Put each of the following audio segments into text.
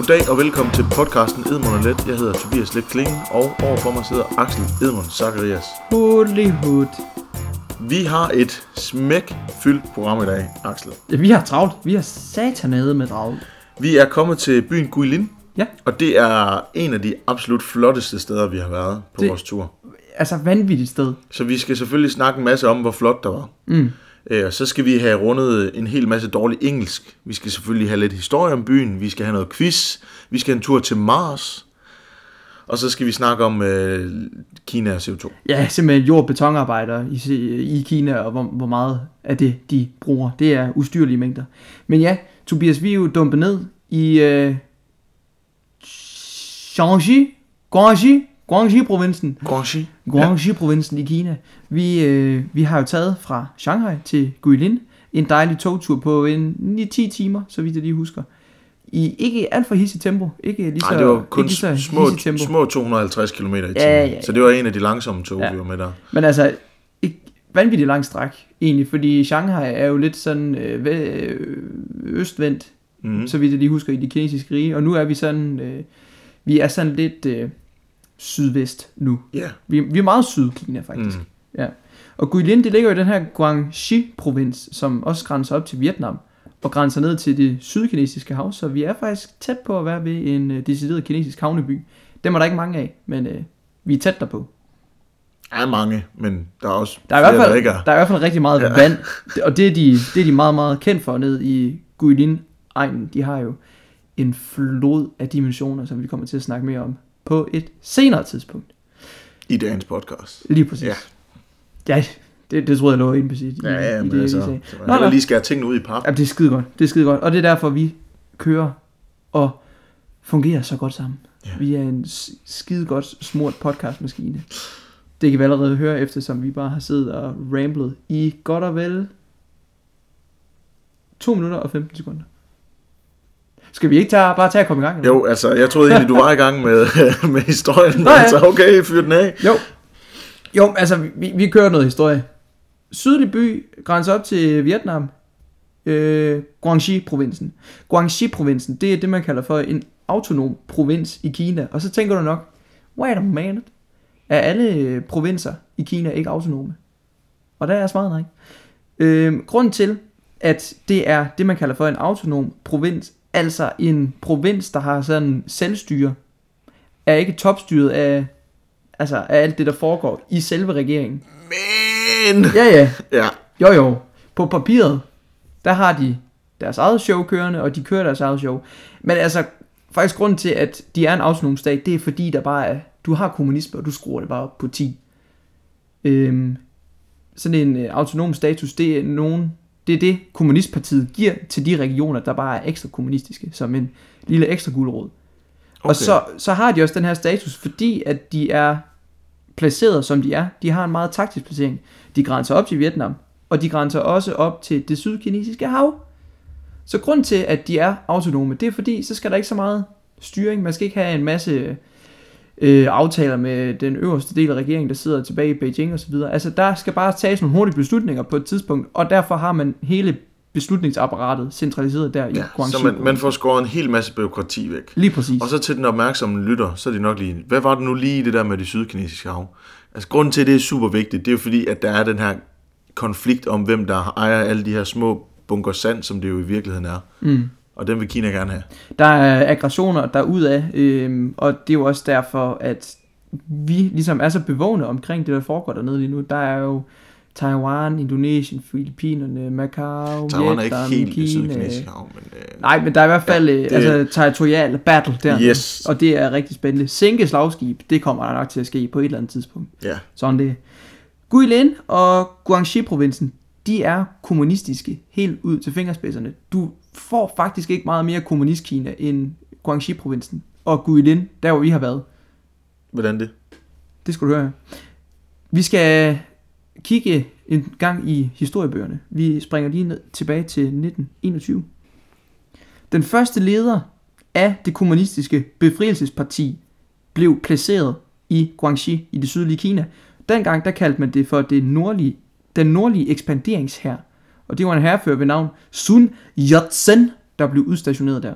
Goddag og velkommen til podcasten Edmund og Let. Jeg hedder Tobias Let Klinge, og overfor mig sidder Axel Edmund Zacharias. Holy hood. Vi har et smækfyldt program i dag, Axel. Ja, vi har travlt. Vi har satanede med travlt. Vi er kommet til byen Guilin, Ja, og det er en af de absolut flotteste steder, vi har været på Det- vores tur. altså vanvittigt sted. Så vi skal selvfølgelig snakke en masse om, hvor flot der var. Mm. Øh, Og så skal vi have rundet en hel masse dårlig engelsk. Vi skal selvfølgelig have lidt historie om byen. Vi skal have noget quiz. Vi skal en tur til Mars. Og så skal vi snakke om øh, Kina og CO2. Ja, simpelthen jord- og betonarbejdere i, i Kina, og hvor, hvor meget af det, de bruger. Det er ustyrlige mængder. Men ja, Tobias, vi er jo dumpet ned i øh, Shanxi, Guangxi, Guangxi-provinsen. Guangxi. Guangxi-provinsen i Kina. Vi, øh, vi har jo taget fra Shanghai til Guilin en dejlig togtur på en 9-10 timer, så vidt jeg lige husker. I ikke alt for hissigt tempo. Ikke lige så, Nej, det var kun ikke så små, tempo. små 250 km i timen. Ja, ja, ja. Så det var en af de langsomme tog, Ja. vi var med der. Men altså, ikke vanvittigt lang stræk, egentlig, fordi Shanghai er jo lidt sådan øh, øh, østvendt, Mm. så vidt jeg lige husker, i de kinesiske rige, og nu er vi sådan, øh, vi er sådan lidt øh, sydvest nu. Ja. Vi, vi er meget sydkina, faktisk. Mm. Ja. Og Guilin, det ligger jo i den her Guangxi-provins, som også grænser op til Vietnam, og grænser ned til det sydkinesiske hav, så vi er faktisk tæt på at være ved en øh, decideret kinesisk havneby. Dem er der ikke mange af, men øh, vi er tæt derpå. Der er mange, men der er også Der er, i hvert fald, der ikke der er. er i hvert fald rigtig meget ja. vand, og det er, de, det er de meget, meget kendt for ned i Guilin-egnen. De har jo en flod af dimensioner, som vi kommer til at snakke mere om på et senere tidspunkt. I dagens podcast. Lige præcis. Ja. Ja, det, det troede jeg lå implicit i, Ja, ja, i men det, jeg altså, så man Nå, nå. lige skære tingene ud i pap. Ja, det er skide godt. Det er skide godt. Og det er derfor, vi kører og fungerer så godt sammen. Ja. Vi er en skide godt smurt podcastmaskine. Det kan vi allerede høre, eftersom vi bare har siddet og ramblet i godt og vel 2 minutter og 15 sekunder. Skal vi ikke tage, bare tage og komme i gang? eller Jo, altså, jeg troede egentlig, du var i gang med, med historien. Nå ja. altså, okay, fyr den af. Jo. Jo, altså, vi, vi kører noget historie. Sydlig by grænser op til Vietnam. Øh, Guangxi-provinsen. Guangxi-provinsen, det er det, man kalder for en autonom provins i Kina. Og så tænker du nok, wait a minute. Er alle øh, provinser i Kina ikke autonome? Og der er svaret nej. Øh, grunden til, at det er det, man kalder for en autonom provins, altså en provins, der har sådan selvstyre, er ikke topstyret af, altså af alt det, der foregår i selve regeringen. Men... Ja, ja. Ja, Jo, jo. På papiret, der har de deres eget show kørende, og de kører deres eget show. Men altså, faktisk grunden til, at de er en autonom stat, det er fordi, der bare er, du har kommunisme, og du skruer det bare op på 10. Øhm, sådan en øh, autonom status, det er nogen, det er det, kommunistpartiet giver til de regioner, der bare er ekstra kommunistiske, som en lille ekstra guldråd. Okay. Og så, så har de også den her status, fordi at de er placeret, som de er. De har en meget taktisk placering. De grænser op til Vietnam, og de grænser også op til det sydkinesiske hav. Så grund til, at de er autonome, det er fordi, så skal der ikke så meget styring. Man skal ikke have en masse øh, aftaler med den øverste del af regeringen, der sidder tilbage i Beijing osv. Altså, der skal bare tages nogle hurtige beslutninger på et tidspunkt, og derfor har man hele beslutningsapparatet centraliseret der i ja. Guangxi. så man, man får skåret en hel masse byråkrati væk. Lige præcis. Og så til den opmærksomme lytter, så er det nok lige, hvad var det nu lige i det der med det sydkinesiske hav? Altså grunden til, at det er super vigtigt, det er jo fordi, at der er den her konflikt om, hvem der ejer alle de her små bunker sand, som det jo i virkeligheden er. Mm. Og den vil Kina gerne have. Der er aggressioner derudad, øhm, og det er jo også derfor, at vi ligesom er så bevågne omkring det, der foregår dernede lige nu. Der er jo Taiwan, Indonesien, Filippinerne, Macau, Taiwan er Vietnam, ikke helt Kina. sydkinesiske hav, men... Øh, Nej, men der er i hvert fald Ja, ja, det- altså, territorial battle der. Yes. Og det er rigtig spændende. Sænke slagskib, det kommer der nok til at ske på et eller andet tidspunkt. ja, Sådan det. Guilin og Guangxi-provinsen, de er kommunistiske helt ud til fingerspidserne. Du får faktisk ikke meget mere kommunistkina end Guangxi-provinsen. Og Guilin, der hvor vi har været. hvordan det? Det skal du høre. Vi skal kigge en gang i historiebøgerne. Vi springer lige ned tilbage til 1921. Den første leder af det kommunistiske befrielsesparti blev placeret i Guangxi i det sydlige Kina. Dengang der kaldte man det for det nordlige, den nordlige ekspanderingshær. Og det var en herrefører ved navn Sun Yat-sen, der blev udstationeret der.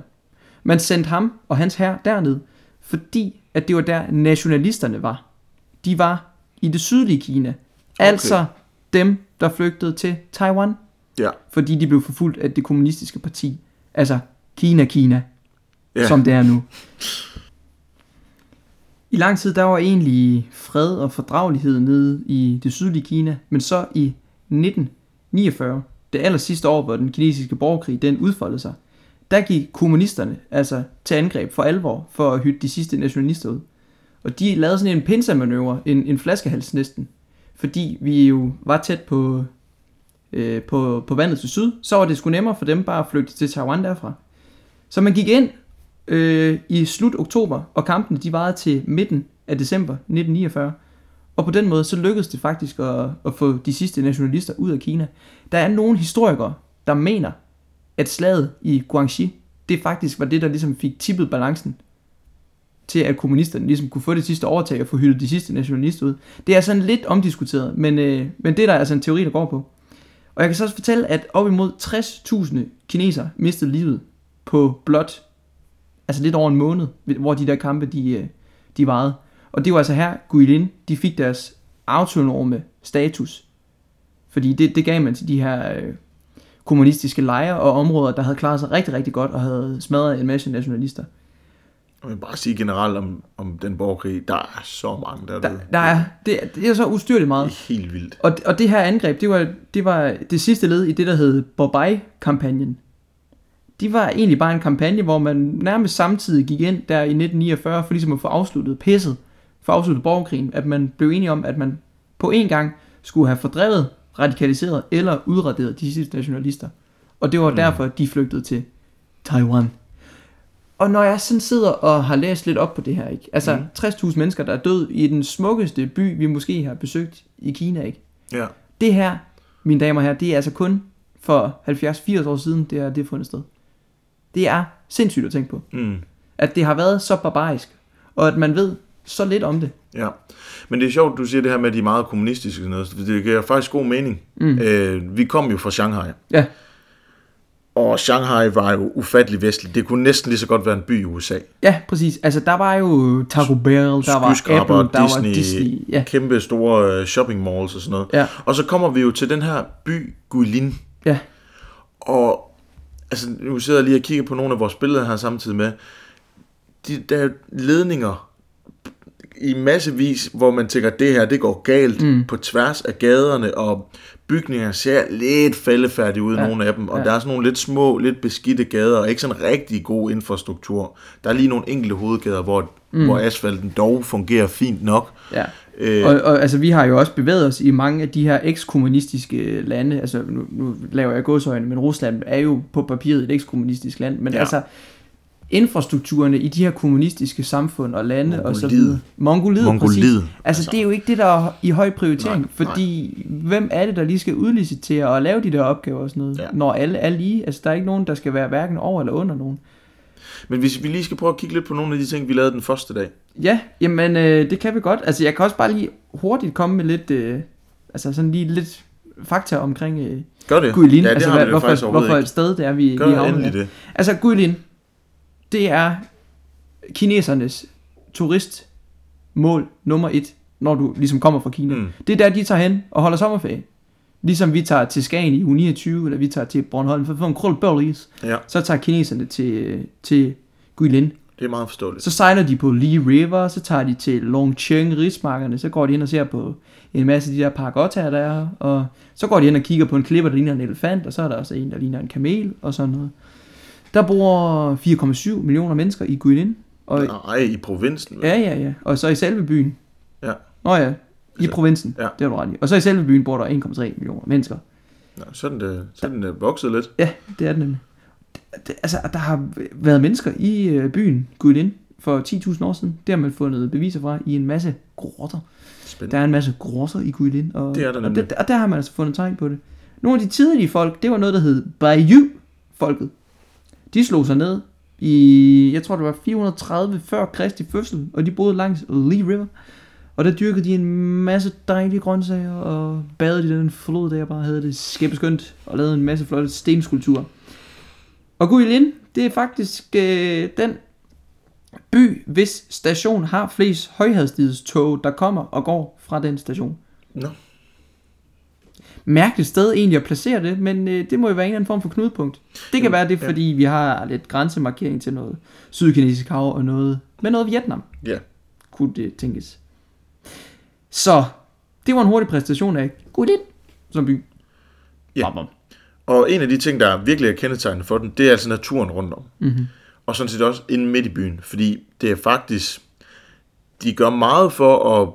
Man sendte ham og hans hær derned, fordi at det var der nationalisterne var. De var i det sydlige Kina. Okay. Altså dem, der flygtede til Taiwan, Ja. fordi de blev forfulgt af det kommunistiske parti. Altså Kina, Kina, Ja. ja. som det er nu. I lang tid der var egentlig fred og fordragelighed nede i det sydlige Kina, men så i 1949, det aller sidste år, hvor den kinesiske borgerkrig den udfoldede sig, der gik kommunisterne altså til angreb for alvor for at hytte de sidste nationalister ud. Og de lavede sådan en pinsemanøvre, en, en flaskehals næsten, fordi vi jo var tæt på, øh, på, på vandet til syd, så var det sgu nemmere for dem bare at flygte til Taiwan derfra. Så man gik ind øh, i slut oktober, og kampene de varede til midten af december 1949. Og på den måde så lykkedes det faktisk at, at få de sidste nationalister ud af Kina. Der er nogle historikere, der mener, at slaget i Guangxi, det faktisk var det, der ligesom fik tippet balancen til at kommunisterne ligesom kunne få det sidste overtag og få hyldet de sidste nationalister ud. Det er sådan lidt omdiskuteret, men, øh, men det er der altså en teori, der går på. Og jeg kan så også fortælle, at op imod 60.000 kinesere mistede livet på blot, altså lidt over en måned, hvor de der kampe, de, øh, de varede. Og det var altså her, Guilin, de fik deres autonome status. Fordi det, det gav man til de her øh, kommunistiske lejre og områder, der havde klaret sig rigtig, rigtig godt og havde smadret en masse nationalister. Jeg vil bare sige generelt om, om den borgerkrig, der er så mange der, Der, der er, det, det er så ustyrligt meget. Det er helt vildt. Og, og det her angreb, det var, det var det sidste led i det, der hed Bobai-kampagnen. De var egentlig bare en kampagne, hvor man nærmest samtidig gik ind der i 1949 for ligesom at få afsluttet pisset, for afsluttet borgerkrigen, at man blev enige om, at man på en gang skulle have fordrevet, radikaliseret eller udraderet de sidste nationalister. Og det var Mm. derfor, de flygtede til Taiwan. Og når jeg sådan sidder og har læst lidt op på det her, ikke? altså Mm. 60.000 mennesker, der er død i den smukkeste by, vi måske har besøgt i Kina, ikke? Ja. Det her, mine damer og herrer, det er altså kun for 70-80 år siden, det er det fundet sted. Det er sindssygt at tænke på. Mm. At det har været så barbarisk, og at man ved så lidt om det. Ja, men det er sjovt, du siger det her med, at de er meget kommunistiske sådan noget, det giver faktisk god mening. Mm. Øh, vi kom jo fra Shanghai, Ja, og Shanghai var jo ufattelig vestligt. Det kunne næsten lige så godt være en by i USA. ja, præcis. Altså, der var jo Taco Bell, der var Apple, der Disney, var Disney. Ja, Kæmpe store øh, shopping malls og sådan noget. ja, Og så kommer vi jo til den her by, Guilin. ja. Og altså, nu sidder jeg lige og kigger på nogle af vores billeder her samtidig med. De, der er ledninger i massevis, hvor man tænker, at det her, det går galt Mm. på tværs af gaderne, og bygninger ser lidt faldefærdige ud, Ja, nogle af dem, og ja. der er sådan nogle lidt små, lidt beskidte gader, og ikke sådan rigtig god infrastruktur. Der er lige nogle enkelte hovedgader, hvor, mm. hvor asfalten dog fungerer fint nok. ja. Øh, Og, og altså, vi har jo også bevæget os i mange af de her ekskommunistiske lande. Altså, nu, nu laver jeg godsøjne, men Rusland er jo på papiret et ekskommunistisk land. Men ja. Altså, infrastrukturerne i de her kommunistiske samfund og lande og så Mongoliet. videre. Mongoliet, præcis. Mongoliet. Altså, altså, det er jo ikke det, der er i høj prioritering, Nej, fordi hvem er det, der lige skal udlicitere og lave de der opgaver og sådan noget. Ja. når alle er lige? Altså, der er ikke nogen, der skal være hverken over eller under nogen. Men hvis vi lige skal prøve at kigge lidt på nogle af de ting, vi lavede den første dag. Ja, jamen, øh, det kan vi godt. Altså, jeg kan også bare lige hurtigt komme med lidt, øh, altså sådan lige lidt fakta omkring øh, Gør det. Guilin. Ja, det altså, har hvad, hvorfor, hvorfor ikke. et sted det er, vi, Gør vi det havner det. Altså, Guilin, det er kinesernes turistmål nummer et, når du ligesom kommer fra Kina. Mm. Det er der, de tager hen og holder sommerferie. Ligesom vi tager til Skagen i uge 29, eller vi tager til Bornholm for at få en krøllbøllis, Ja, så tager kineserne til, til Guilin. det er meget forståeligt. Så sejler de på Lee River, så tager de til Longcheng rismarkerne, så går de ind og ser på en masse af de der paragottaer, der er, og så går de ind og kigger på en klipper, der ligner en elefant, og så er der også en, der ligner en kamel, og sådan noget. Der bor 4,7 millioner mennesker i Guilin, og Nej, i provinsen. ja, ja, ja, og så i selve byen. Ja. Nå ja, i Altså, provinsen, ja. det har du ret i. Og så i selve byen bor der 1,3 millioner mennesker. Nå, så er den, øh, vokset lidt. Ja, det er den nemlig. Det, det, altså, der har været mennesker i øh, byen Guilin for 10.000 år siden. Det har man fundet beviser fra i en masse grotter. Spændende. Der er en masse grosser i Guilin. Og, Det er der og, nemlig. det, og der har man altså fundet tegn på det. Nogle af de tidlige folk, det var noget, der hed Bayou-folket. De slog sig ned i, jeg tror det var 430 før Kristi fødsel, og de boede langs Lee River. Og der dyrkede de en masse dejlige grøntsager, og badede i den flod, der bare havde det skæbeskønt, og lavede en masse flotte stenskulpturer. Og Guilin, Det er faktisk øh, den by, hvis station har flest højhastighedstog, der kommer og går fra den station. Nå. Mærkeligt sted egentlig at placere det, men øh, det må jo være en eller anden form for knudepunkt. Det kan Jamen, være det, ja. fordi vi har lidt grænsemarkering til noget sydkinesisk hav og noget, med noget Vietnam, Ja. kunne det tænkes. Så, det var en hurtig præstation af Gudin som by. Ja. Bam, bam. Og en af de ting, der virkelig er kendetegnende for den, det er altså naturen rundt om. Mhm. Og sådan set også inde midt i byen, fordi det er faktisk, de gør meget for at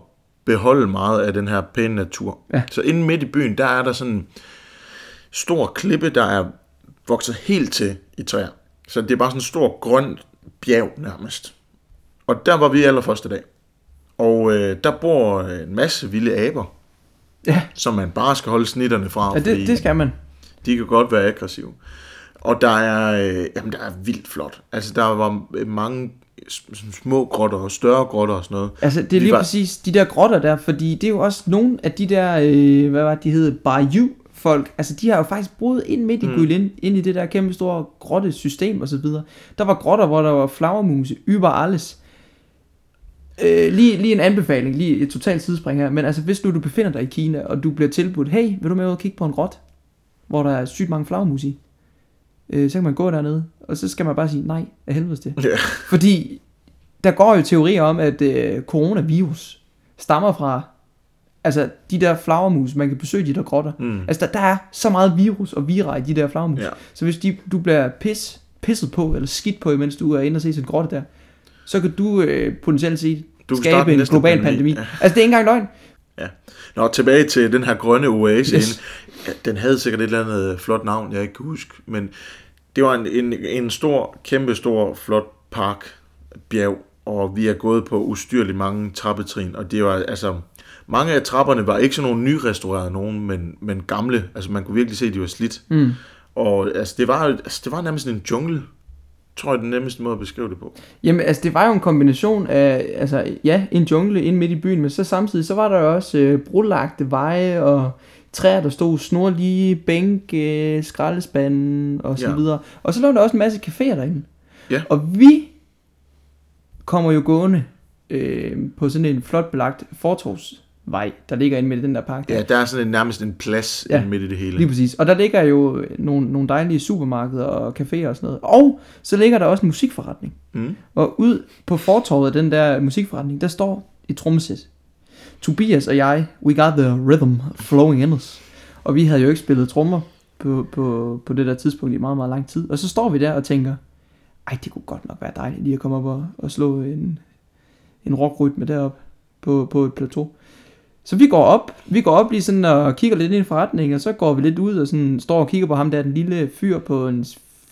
beholde meget af den her pæne natur. Ja. Så inde midt i byen, der er der sådan en stor klippe, der er vokset helt til i træer. Så det er bare sådan en stor grøn bjerg nærmest. Og der var vi allerførste dag. Og øh, der bor en masse vilde aber, Ja, som man bare skal holde snitterne fra. ja det, det skal man. De kan godt være aggressive. Og der er, øh, jamen, der er vildt flot. Altså, der var mange s- sådan små grotter og større grotter og sådan noget. Altså, det er De lige var- præcis de der grotter der, fordi det er jo også nogle af de der, øh, hvad var det, de hed, Bayou folk, altså de har jo faktisk boet ind midt i mm. Guilin, ind i det der kæmpe store grottesystem og så videre. Der var grotter, hvor der var flagermuse, über alles. Øh, lige, lige en anbefaling, lige et totalt sidespring her, men altså hvis nu du befinder dig i Kina, og du bliver tilbudt, hey, vil du med ud og kigge på en grot, hvor der er sygt mange flagermus i, øh, så kan man gå dernede, og så skal man bare sige, nej, af helvede til. Ja. Fordi der går jo teorier om, at øh, coronavirus stammer fra altså de der flagermus, man kan besøge de der grotter. Mm. Altså der, der er så meget virus og vira i de der flagermus. Ja. Så hvis de, du bliver pis, pisset på, eller skidt på, mens du er inde og se en grotte der, så kan du øh, potentielt set Du skabe en global pandemi. pandemi. Ja. Altså det er ikke engang løgn. Ja. Nå, tilbage til den her grønne oase. Yes. Den havde sikkert et eller andet flot navn, jeg ikke kan huske. Men det var en, en, en stor, kæmpe stor, flot park, bjerg. Og vi er gået på ustyrligt mange trappetrin. Og det var altså... Mange af trapperne var ikke sådan nogle nyrestaurerede nogen, men, men gamle. Altså man kunne virkelig se, at de var slidt. Mm. Og altså, det var, altså, det var nærmest en jungle, tror jeg, den nemmeste måde at beskrive det på. Jamen, altså, det var jo en kombination af, altså, ja, en jungle ind midt i byen, men så samtidig, så var der jo også øh, brolagte veje og træer, der stod snorlige, bænke, skraldespanden og så Ja. videre. Og så lå der også en masse caféer derinde. Ja. Og vi kommer jo gående øh, på sådan en flot belagt fortorvsvej, der ligger inde midt i den der park. der. Ja, der er sådan en, nærmest en plads Ja. midt i det hele. Lige præcis. Og der ligger jo nogle, nogle dejlige supermarkeder og caféer og sådan noget. Og så ligger der også en musikforretning. Mm. Og ud på fortorvet af den der musikforretning, der står et trommesæt. Tobias og jeg, we got the rhythm flowing in us. Og vi havde jo ikke spillet trommer på, på, på det der tidspunkt i meget, meget lang tid. Og så står vi der og tænker, ej, det kunne godt nok være dejligt lige at komme op og, og slå en, en rockrytme derop på, på et plateau. Så vi går op, vi går op lige sådan og kigger lidt ind i forretningen, og så går vi lidt ud og sådan står og kigger på ham der, den lille fyr på en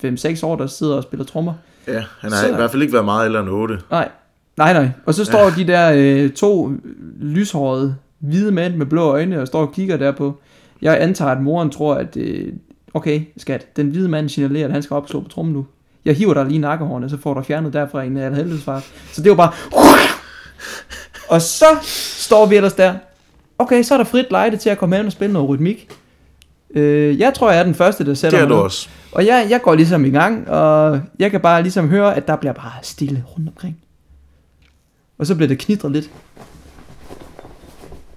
5-6 år, der sidder og spiller trommer. Ja, han har Så- i hvert fald ikke været meget ældre end 8. Nej, nej, nej. Og så står de der øh, to lyshårede hvide mænd med blå øjne og står og kigger derpå. Jeg antager, at moren tror, at øh, okay, skat, den hvide mand signalerer, at han skal op og slå på trommen nu. Jeg hiver dig lige nakkehårene, så får du fjernet derfra en af helvedes far. Så det var bare... Og så står vi ellers der. Okay, så er der frit lejde til at komme hen og spille noget rytmik. Øh, jeg tror, jeg er den første, der sætter Det er mig du også. Og jeg, jeg går ligesom i gang, og jeg kan bare ligesom høre, at der bliver bare stille rundt omkring. Og så bliver det knitret lidt.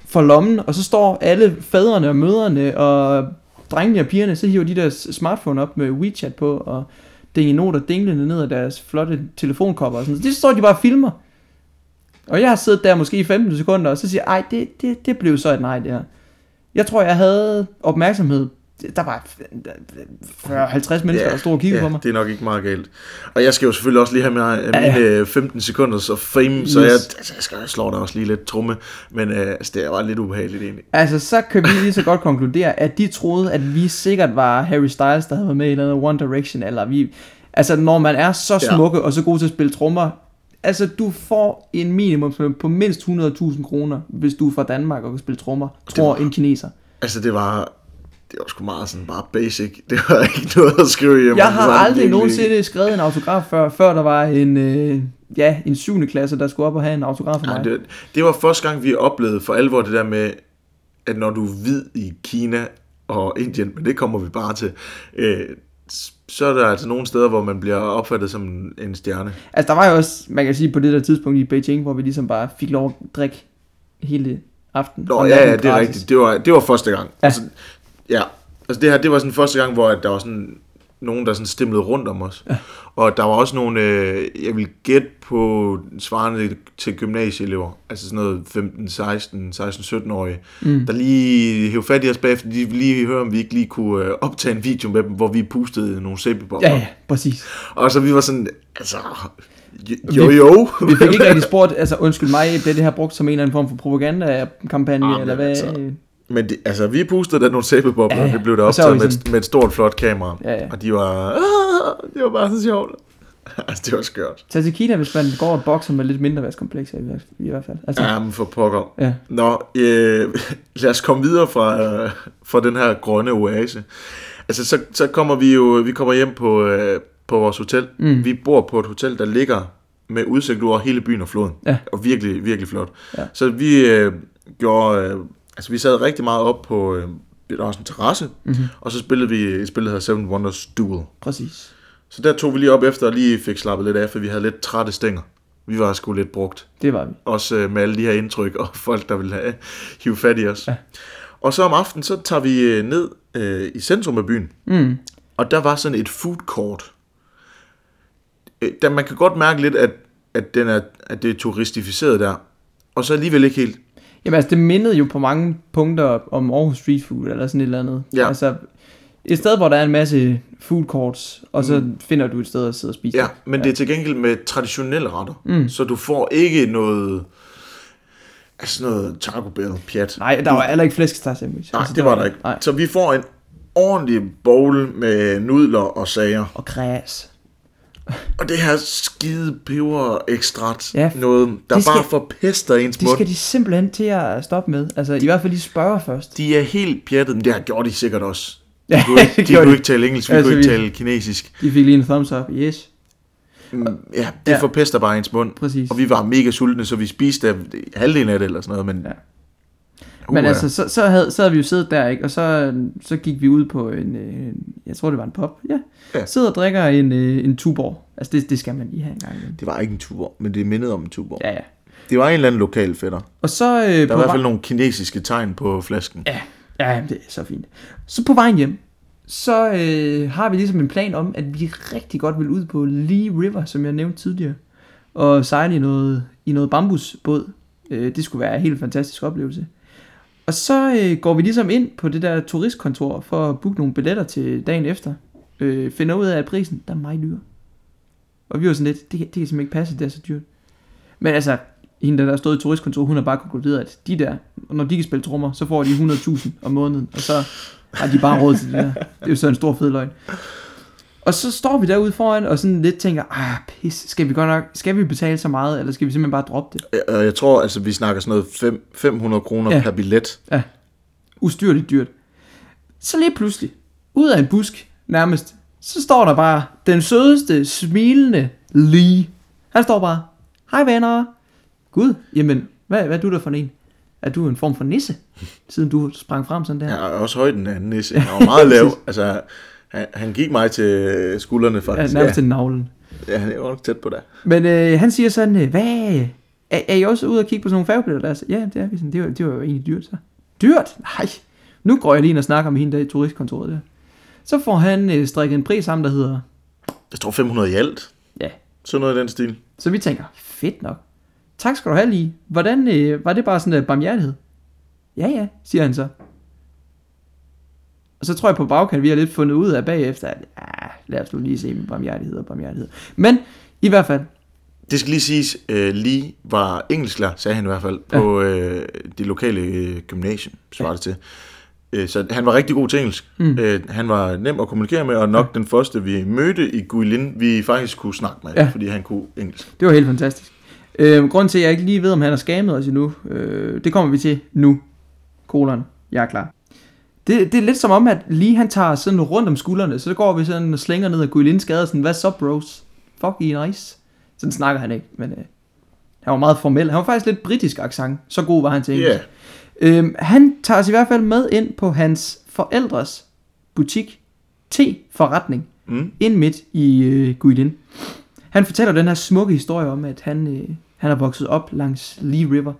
For lommen, og så står alle fædrene og mødrene og drengene og pigerne, så hiver de der smartphone op med WeChat på, og noter dinglende ned af deres flotte telefonkopper og sådan Så står de bare og filmer. Og jeg har siddet der måske i 15 sekunder, og så siger jeg, ej, det, det, det blev så et nej, det her. Jeg tror, jeg havde opmærksomhed. Der var 40-50 mennesker, der stod og kiggede ja, på mig. det er nok ikke meget galt. Og jeg skal jo selvfølgelig også lige have med, Ja, ja. mine øh, 15 sekunders of fame, så Yes. jeg, altså, jeg skal slå der også lige lidt trumme, men øh, altså, det var lidt ubehageligt egentlig. Altså, så kan vi lige så godt konkludere, at de troede, at vi sikkert var Harry Styles, der havde været med i noget One Direction, eller vi... Altså, når man er så Ja. smukke og så god til at spille trommer, altså, du får en minimum på mindst 100.000 kroner, hvis du er fra Danmark og kan spille trommer, tror en kineser. Altså det var, det var sgu meget sådan bare basic. Det var ikke noget at skrive hjem. Jeg har var aldrig nogensinde skrevet en autograf før, før der var en, øh, ja, en 7. klasse, der skulle op og have en autograf for Nej, mig. det, det var første gang, vi oplevede for alvor det der med, at når du er hvid i Kina og Indien, men det kommer vi bare til, øh, så er der altså nogle steder, hvor man bliver opfattet som en- stjerne. Altså, der var jo også, man kan sige, på det der tidspunkt i Beijing, hvor vi ligesom bare fik lov at drikke hele aften. Nå, ja, ja, det er rigtigt. Det var, det var første gang. Ja. Altså, ja. Altså det her, det var sådan første gang, hvor at der var sådan nogen, der sådan stimlede rundt om os. Ja. Og der var også nogle, øh, jeg vil gætte på svarende til gymnasieelever, altså sådan noget 15, 16, 16, 17-årige, mm. der lige hævde fat i os bagefter, de ville lige høre, om vi ikke lige kunne øh, optage en video med dem, hvor vi pustede nogle sæbebobler. Ja, ja, præcis. Og så vi var sådan, altså, jo jo. Vi fik ikke rigtig spurgt, altså undskyld mig, blev det her brugt som en eller anden form for propaganda-kampagne, Ah, eller hvad? altså, Men det, altså, vi pustede der nogle sæbebobler, Ja, ja, det blev der optaget med, sådan- et, med et stort, flot kamera. Ja, ja. Og de var, "Ah, det var bare så sjovt. altså, det var skørt. Tag til Kina, hvis man går og bokser med lidt mindre værtskomplekser i, i hvert fald. Altså, Ja, men for pokker. ja. Nå, øh, lad os komme videre fra, øh, fra den her grønne oase. Altså, så, så kommer vi jo vi kommer hjem på, øh, på vores hotel. Mm. Vi bor på et hotel, der ligger med udsigt over hele byen og floden. Ja. Og virkelig, virkelig flot. Ja. Så vi øh, gjorde... Øh, altså, vi sad rigtig meget op på... Øh, der var også en terrasse, Mm-hmm. og så spillede vi et spil, der hedder Seven Wonders Duel. Præcis. Så der tog vi lige op efter og lige fik slappet lidt af, for vi havde lidt trætte stænger. Vi var sgu lidt brugt. Det var vi. Også øh, med alle de her indtryk og folk, der ville have hive fat i os. Ja. Og så om aftenen, så tager vi øh, ned øh, i centrum af byen. Mm. Og der var sådan et food court. Øh, Der man kan godt mærke lidt, at, at, den er, at det er turistificeret der. Og så alligevel ikke helt. Jamen altså, det mindede jo på mange punkter om Aarhus Street Food, eller sådan et eller andet. Ja. Altså, et sted, hvor der er en masse food courts, og så mm. finder du et sted at sidde og spise. Ja, men det er til gengæld med traditionelle retter. Mm. Så du får ikke noget... Altså noget Taco Bell pjat. Nej, der var heller ikke flæskesteg sandwich. Nej, Altså, det var der ikke. Nej. Så vi får en ordentlig bowl med nudler og sager. Og græs. Og det her skide peber ekstrakt Ja, noget, der det skal- bare forpester ens Det mund. skal de simpelthen til at stoppe med. Altså, i hvert fald lige spørge først. De er helt pjattet, men det har gjort de sikkert også. De Ja, kunne ikke, det de kunne de. ikke tale engelsk, vi Altså, kunne ikke vi- tale kinesisk. De fik lige en thumbs up. Yes, Mm, Ja, det Ja. forpester bare ens mund. præcis. Og vi var mega sultne, så vi spiste halvdelen af det eller sådan noget, men... Ja. Uh, Men altså, så, så, havde, så havde vi jo siddet der, ikke? Og så, så gik vi ud på en, øh, en jeg tror det var en pop, ja. Ja. Sidder og drikker en, øh, en tuborg. Altså, det, det skal man lige have en gang. imellem. Det var ikke en tuborg, men det mindede om en tuborg. Ja. Ja. Det var en eller anden lokal fætter. Og så øh, Der på var i hvert fald nogle kinesiske tegn på flasken. Ja, ja, det er så fint. Så på vejen hjem, så øh, har vi ligesom en plan om, at vi rigtig godt vil ud på Lee River, som jeg nævnte tidligere, og sejle i noget, i noget bambusbåd. Øh, det skulle være en helt fantastisk oplevelse. Og så øh, går vi ligesom ind på det der turistkontor for at booke nogle billetter til dagen efter. Øh, finder ud af, at prisen der er meget dyr. Og vi var sådan lidt, det, kan- det kan simpelthen ikke passe, det er så dyrt. Men altså, hende der, der stod i turistkontoret, hun har bare konkluderet, at de der, når de kan spille trommer, så får de 100.000 om måneden, og så har de bare råd til det der. Det er jo så en stor fed løgn. Og så står vi derude foran, og sådan lidt tænker, ah pis, skal vi godt nok, skal vi betale så meget, eller skal vi simpelthen bare droppe det? Jeg, jeg tror, altså, vi snakker sådan noget fem, 500 kroner Ja. per billet. Ustyrligt dyrt. Så lige pludselig, ud af en busk, nærmest, så står der bare den sødeste, smilende Lee. Han står bare, hej venner. Gud, jamen, hvad, hvad er du der for en? Er du en form for nisse, siden du sprang frem sådan der? Er også højden af en nisse. Han var meget lav. Altså, han, han gik mig til skuldrene Ja, faktisk. nærmest til navlen. ja, han er jo nok tæt på det. Men øh, han siger sådan, øh, hvad, er, er I også ude og kigge på sådan nogle færgebilletter der? Så, ja, det er vi sådan, det var, det var jo egentlig dyrt så. Dyrt? Nej, nu går jeg lige ind og snakker med hende der i turistkontoret der. Så får han øh, strikket en pris sammen, der hedder, Jeg tror 500 i alt. ja, Sådan noget i den stil. så vi tænker, fedt nok. Tak skal du have lige. Hvordan, øh, var det bare sådan en barmhjertighed? Ja, ja, siger han så. Og så tror jeg på bagkant, vi har lidt fundet ud af bagefter, at ja, lad os nu lige se med barmhjertighed og barmhjertighed. Men i hvert fald, Det skal lige siges, uh, Lee var engelsklærer, sagde han i hvert fald, på øh, det lokale øh, gymnasium, svarer det til. Øh, Så han var rigtig god til engelsk. Mm. Øh, Han var nem at kommunikere med, og nok den første, vi mødte i Guilin, vi faktisk kunne snakke med, Ja. fordi han kunne engelsk. Det var helt fantastisk. Øh, grunden til, at jeg ikke lige ved, om han har skammet os endnu, øh, det kommer vi til nu. Kolon. Jeg er klar. Det, det er lidt som om, at lige han tager sådan rundt om skuldrene, så går vi sådan og slænger ned ad Guilins gade, sådan, hvad så bros? Fuck, I nice. Sådan snakker han ikke, men øh, han var meget formel. Han var faktisk lidt britisk accent. Så god var han til engelsk. Øhm, han tager os i hvert fald med ind på hans forældres butik, te-forretning, Mm. ind midt i øh, Guilin. Han fortæller den her smukke historie om, at han, øh, han er vokset op langs Lee River.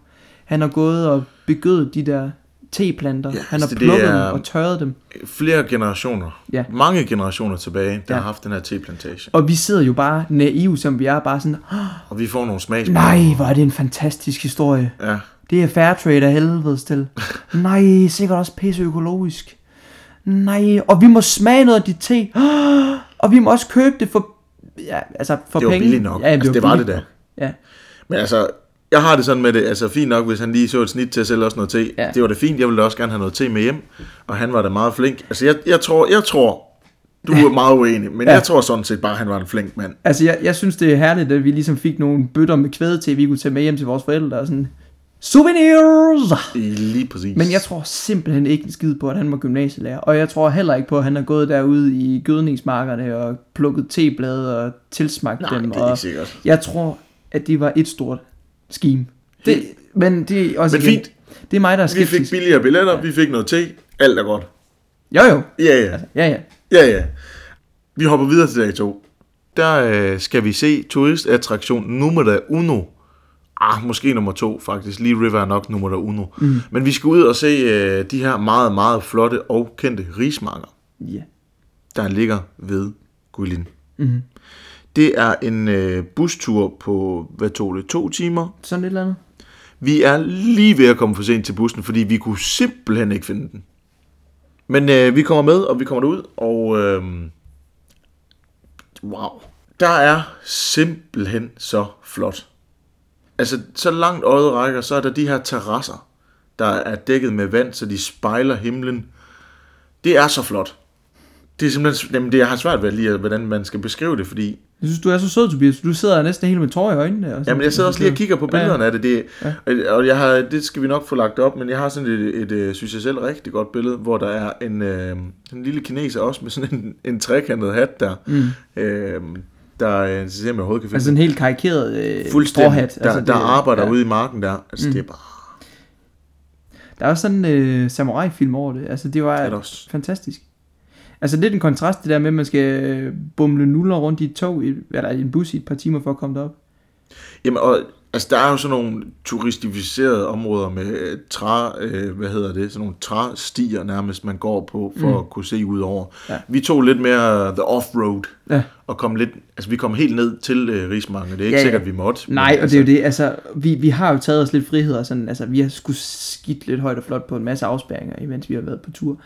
Han har gået og begødet de der teplanter. Ja, han har det plukket dem og tørret dem. Flere generationer, Ja. mange generationer tilbage, der Ja. har haft den her teplantage. Og vi sidder jo bare naive, som vi er, bare sådan, Og vi får nogle smags. nej, hvor er det en fantastisk historie. Ja. Det er fair trade af helvedes til. Nej, sikkert også pisse økologisk. Nej, og vi må smage noget af dit te. Og vi må også købe det for, ja, altså for Det var penge. billigt nok. Ja, Altså, det var billigt det da. nok. Ja, Men altså, jeg har det sådan med det, altså fint nok, hvis han lige så et snit til at sælge os noget te. Ja. Det var da fint, jeg ville også gerne have noget te med hjem. Og han var da meget flink. Altså, jeg, jeg tror, jeg tror, du er meget uenig, men Ja. jeg tror sådan set bare, at han var en flink mand. altså jeg, jeg synes det er herligt, at vi ligesom fik nogle bøtter med kvæde til, vi kunne tage med hjem til vores forældre og sådan, souvenirs! Lige præcis. Men jeg tror simpelthen ikke en skid på, at han var gymnasielærer. Og jeg tror heller ikke på, at han har gået derude i gødningsmarkerne og plukket teblade og tilsmagt Nej, dem. det er og ikke sikkert. Jeg tror, at det var et stort scheme. Det, men det er også Men igen, fint. Det er mig, der er Vi fik skeptisk. billigere billetter, vi fik noget te. Alt er godt. Jo jo. Ja, ja. Ja, ja. Ja, ja. Vi hopper videre til dag to. Der øh, skal vi se turistattraktion nummer uno. Ah, måske nummer to faktisk. Lee River er nok nummer uno. Mm. Men vi skal ud og se øh, de her meget, meget flotte og kendte rismarker, Ja. der ligger ved Guilin. Mhm. Det er en øh, bustur på, hvad tog det, to timer. Sådan et eller andet. Vi er lige ved at komme for sent til bussen, fordi vi kunne simpelthen ikke finde den. Men øh, vi kommer med, og vi kommer derud, og øh, wow, der er simpelthen så flot. Altså, så langt øjet rækker, så er der de her terrasser, der er dækket med vand, så de spejler himlen. Det er så flot. Det er simpelthen, jamen det jeg har svært ved lige, hvordan man skal beskrive det, fordi Jeg synes, du er så sød, Tobias. Du sidder næsten helt med tårer i øjnene. Og. Jamen, jeg sidder også lige og kigger på billederne af det, det Ja. og jeg har, det skal vi nok få lagt op, men jeg har sådan et, et, et synes jeg selv, rigtig godt billede, hvor der er en, øh, en lille kineser også med sådan en, en trekantet hat der, Mm. øh, der øh, så ser kan finde Altså en helt karikeret øh, fuldstændig, forhat. der, altså, der arbejder ja. ude i marken der, altså Mm. det er bare, Der er også sådan en øh, samurai-film over det. Altså, det var det fantastisk. Altså lidt en kontrast det der med, at man skal øh, bumle nuller rundt i et tog, eller i en bus i et par timer for at komme derop. Jamen, og, altså der er jo sådan nogle turistificerede områder med øh, træ, øh, hvad hedder det, sådan nogle træstier nærmest, man går på for Mm. at kunne se ud over. Ja. Vi tog lidt mere the off-road, Ja. og kom lidt, altså vi kom helt ned til øh, Rismarken, det er ikke Ja, sikkert, vi måtte. men Nej, og altså, det er jo det, altså, vi, vi har jo taget os lidt frihed, og sådan, altså, vi har sgu skidt lidt højt og flot på en masse afspærringer, imens vi har været på tur.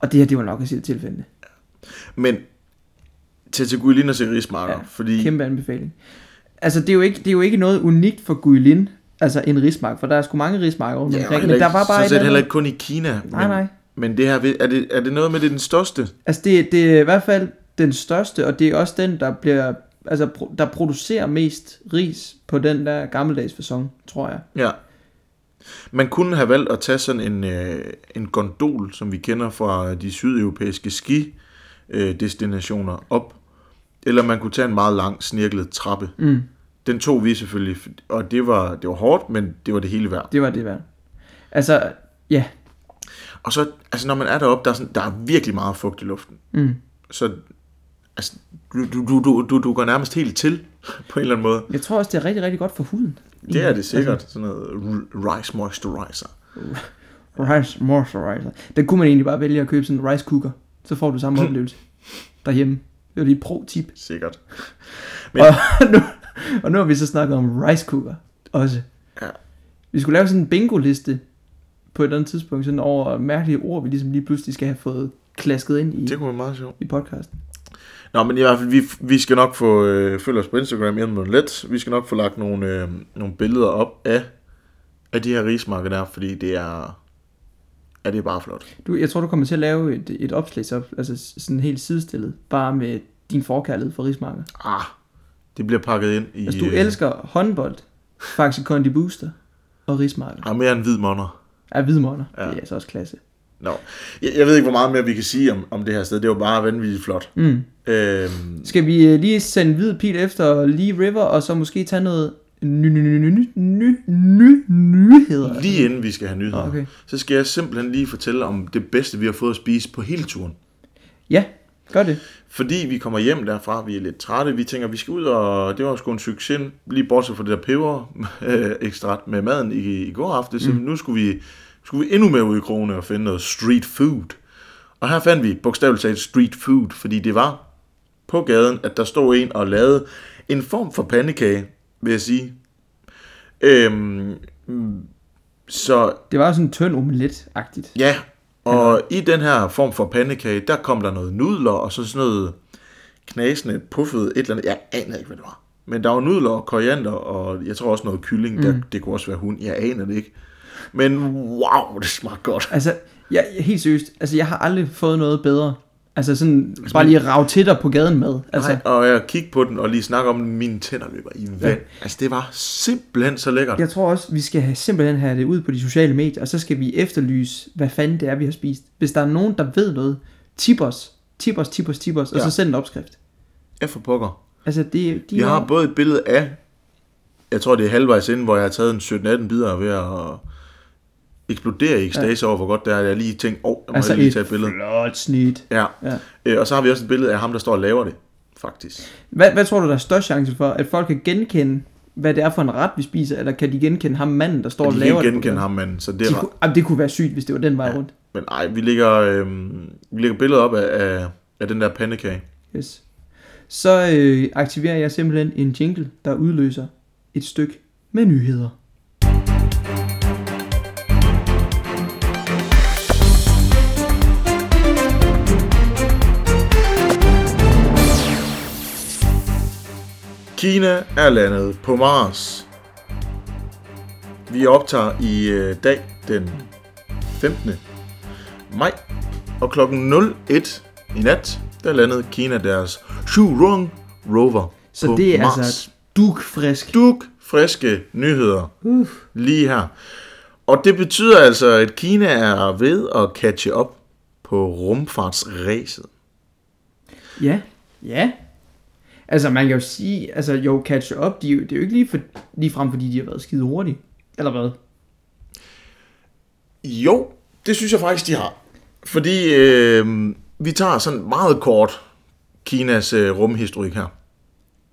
Og det her, det var nok sige det tilfælde. Men til Guilin og se Rismarker, Ja, fordi Kæmpe anbefaling. Altså, det er jo ikke, det er jo ikke noget unikt for Guilin, altså en rismark, for der er sgu mange rismarker rundt ja, omkring, men der var bare så et set eller heller ikke kun i Kina. Nej, men, nej. Men det her, er det, er det noget med, det er den største? Altså, det, det er i hvert fald den største, og det er også den, der bliver, altså, der producerer mest ris på den der gammeldags fasong, tror jeg. Ja. Man kunne have valgt at tage sådan en, øh, en gondol, som vi kender fra de sydeuropæiske ski øh, op. Eller man kunne tage en meget lang, snirklet trappe. Mm, Den tog vi selvfølgelig, og det var, det var hårdt, men det var det hele værd. det var det værd. Altså, ja. Og så, altså når man er deroppe, der er, sådan, der er virkelig meget fugt i luften. Mm. Så altså, du, du, du, du, du, du går nærmest helt til, på en eller anden måde. Jeg tror også, det er rigtig, rigtig godt for huden. Det er det sikkert. Sådan noget rice moisturizer. Rice moisturizer. Den kunne man egentlig bare vælge at købe sådan en rice cooker. Så får du samme oplevelse derhjemme. Det var lige et pro-tip. Sikkert. Men- Og nu, og nu har vi så snakket om rice cooker også. Ja. Vi skulle lave sådan en bingo-liste på et eller andet tidspunkt, sådan over mærkelige ord, vi ligesom lige pludselig skal have fået klasket ind i, Det kunne være meget sjovt. i podcasten. Nå, men i hvert fald, vi, vi skal nok få øh, følge os på Instagram inden om lidt. Vi skal nok få lagt nogle, øh, nogle billeder op af, af de her rismarker der, fordi det er, ja, det er bare flot. Du, jeg tror, du kommer til at lave et, et opslag, op, altså sådan helt sidestillet, bare med din forkærlighed for rismarker. Ah, det bliver pakket ind i... Altså, du øh, elsker håndbold, Faxi Kondi Booster og rismarker. Ah, mere en hvid monner. Ja, hvidmåner. Ja. Ja. Det er altså også klasse. Nå. Jeg, jeg ved ikke, hvor meget mere vi kan sige om, om det her sted. Det var bare vanvittigt flot. Mm. Øhm, Skal vi øh, lige sende hvid pil efter Lee River, og så måske tage noget ny, ny, ny, ny, ny, ny, nyheder? lige inden vi skal have nyheder, Okay. så skal jeg simpelthen lige fortælle om det bedste, vi har fået at spise på hele turen. Ja, Gør det. Fordi vi kommer hjem derfra, vi er lidt trætte, vi tænker, vi skal ud, og det var sgu en succes, lige bortset fra det der peber øh, ekstrat med maden i, i går aften, så nu skulle vi, skulle vi endnu mere ud i krone og finde noget street food. Og her fandt vi bogstaveligt talt street food, fordi det var på gaden, at der stod en og lavede en form for pandekage, vil jeg sige. Øhm, så Det var sådan en tynd omelet-agtigt. Ja, og i den her form for pandekage, der kom der noget nudler, og så sådan noget knasende, puffet, et eller andet. Jeg aner ikke, hvad det var. Men der var nudler og koriander, og jeg tror også noget kylling. Mm. Der, det kunne også være hund. Jeg aner det ikke. Men wow, det smagte godt. Altså, jeg, helt seriøst, altså jeg har aldrig fået noget bedre. Altså sådan, bare lige rave til dig på gaden med. Altså, Nej, og jeg kiggede på den og lige snakke om den, mine tænder løber i vand. Ja. Altså, det var simpelthen så lækkert. jeg tror også, vi skal have, simpelthen have det ud på de sociale medier, og så skal vi efterlyse, hvad fanden det er, vi har spist. Hvis der er nogen, der ved noget, tip os, tip os, tip os, tip os, og Ja. så send en opskrift. Ja, for pokker. Altså, det, de Vi har både et billede af, jeg tror det er halvvejs inden, hvor jeg har taget en 17-18 bidder ved at eksplodere i ekstase over, hvor godt det er. Jeg lige tænkt, åh, oh, jeg må altså lige tage et billede. flot snit. Ja. Ja. Øh, og så har vi også et billede af ham, der står og laver det, faktisk. Hvad, hvad tror du, der er størst chance for, at folk kan genkende, hvad det er for en ret, vi spiser, eller kan de genkende ham manden, der står Og og de laver kan det? på genkende gaden? ham, men så det De er kunne, jamen, det kunne være sygt, hvis det var den vej rundt. Men ej, vi lægger, øh, vi lægger billeder op af, af, af den der pandekage. Yes. Så øh, aktiverer jeg simpelthen en jingle, der udløser et stykke med nyheder. Kina er landet på Mars. Vi optager i øh, dag den 15. maj, og klokken 01 i nat, der landede Kina deres Shurong rover Så på det er Mars. altså dukfrisk. duk friske nyheder Uff. lige her. Og det betyder altså, at Kina er ved at catche op på rumfartsræset. Ja, ja. Altså man kan jo sige, altså jo catch up, de, det er jo ikke lige, for, lige frem, fordi de har været skide hurtige. Eller hvad? Jo, det synes jeg faktisk, de har. Fordi øh, vi tager sådan meget kort Kinas øh, rumhistorik her.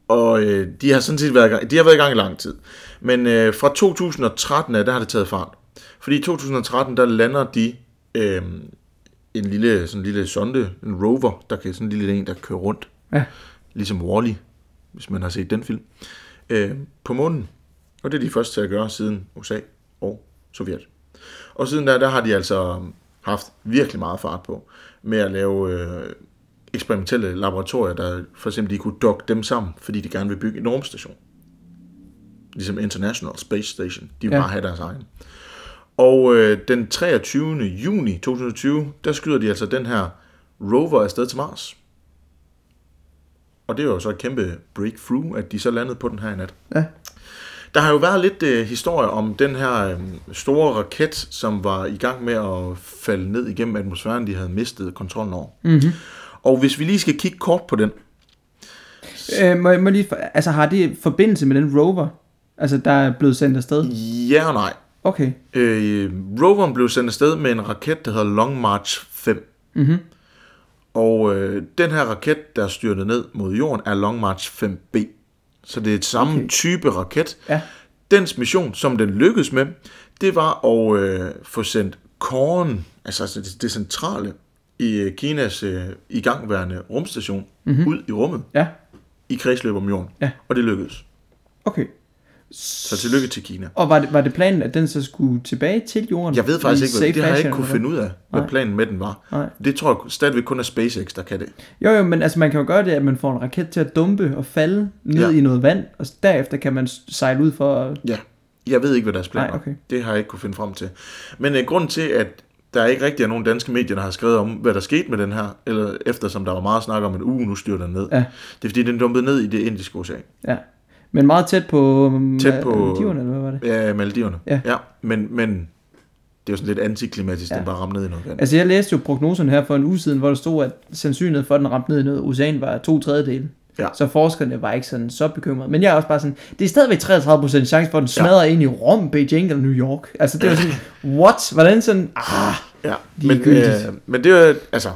Og øh, de har sådan set været i gang, de har været i gang i lang tid. Men øh, fra 2013 af, der har det taget fart. Fordi i 2013, der lander de øh, en lille, sådan en lille sonde, en rover, der kan sådan en lille en, der kører rundt. Ja. Ligesom Wall-E, hvis man har set den film. Øh, på månen. Og det er de første til at gøre siden USA og Sovjet. Og siden der, der har de altså haft virkelig meget fart på med at lave øh, eksperimentelle laboratorier, der for eksempel de kunne dokke dem sammen, fordi de gerne vil bygge en rumstation. Ligesom International Space Station. De vil Ja. ja. bare have deres egen. Og øh, den 23. juni 2020, der skyder de altså den her rover afsted til Mars. Og det er jo så et kæmpe breakthrough, at de så landede på den her i nat. Ja. Der har jo været lidt øh, historie om den her øh, store raket, som var i gang med at falde ned igennem atmosfæren, de havde mistet kontrollen over. Mm-hmm. Og hvis vi lige skal kigge kort på den. Øh, må, må lige, altså har det forbindelse med den rover, altså der er blevet sendt afsted? Ja og nej. Okay. Øh, roveren blev sendt afsted med en raket, der hedder Long March 5. Mhm. Og øh, den her raket, der styrtede ned mod jorden, er Long March 5B. Så det er et samme Okay. type raket. Ja. Dens mission, som den lykkedes med, det var at øh, få sendt korn, altså altså det, det centrale i øh, Kinas øh, igangværende rumstation, mm-hmm. ud i rummet Ja. i kredsløb om jorden. Ja. Og det lykkedes. Okay. Så tillykke til Kina. Og var det, var det planen, at den så skulle tilbage til jorden? Jeg ved faktisk ikke, hvad, det har jeg ikke kunne finde ud af, hvad Nej. planen med den var. Nej. Det tror jeg stadigvæk kun er SpaceX, der kan det. Jo, jo, men altså man kan jo gøre det, at man får en raket til at dumpe og falde ned Ja. i noget vand, og derefter kan man sejle ud for at... Ja, jeg ved ikke, hvad deres plan Nej, var. okay. Det har jeg ikke kunne finde frem til. Men uh, grunden til, at der ikke rigtig er nogen danske medier, der har skrevet om, hvad der skete med den her, eller eftersom der var meget snak om, at uh, nu styrer den ned. Ja. Det er fordi, den dumpede ned i det indiske ocean. Ja. Men meget tæt på... Tæt på- Maldiverne, eller hvad var det? Ja, Maldiverne. Ja. ja men, men det er jo sådan lidt antiklimatisk, Ja. ja. den bare ramte ned i noget. Altså jeg læste jo prognoserne her for en uge siden, hvor der stod, at sandsynligheden for, at den ramte ned i noget ocean var to tredjedele. Ja. Så forskerne var ikke sådan så bekymrede. Men jeg er også bare sådan, det er stadigvæk 33% chance for, at den smadrer ind i Rom, Beijing eller New York. Altså det var sådan, what? Hvordan sådan, ah, Ja, er men, øh, men det er jo, altså,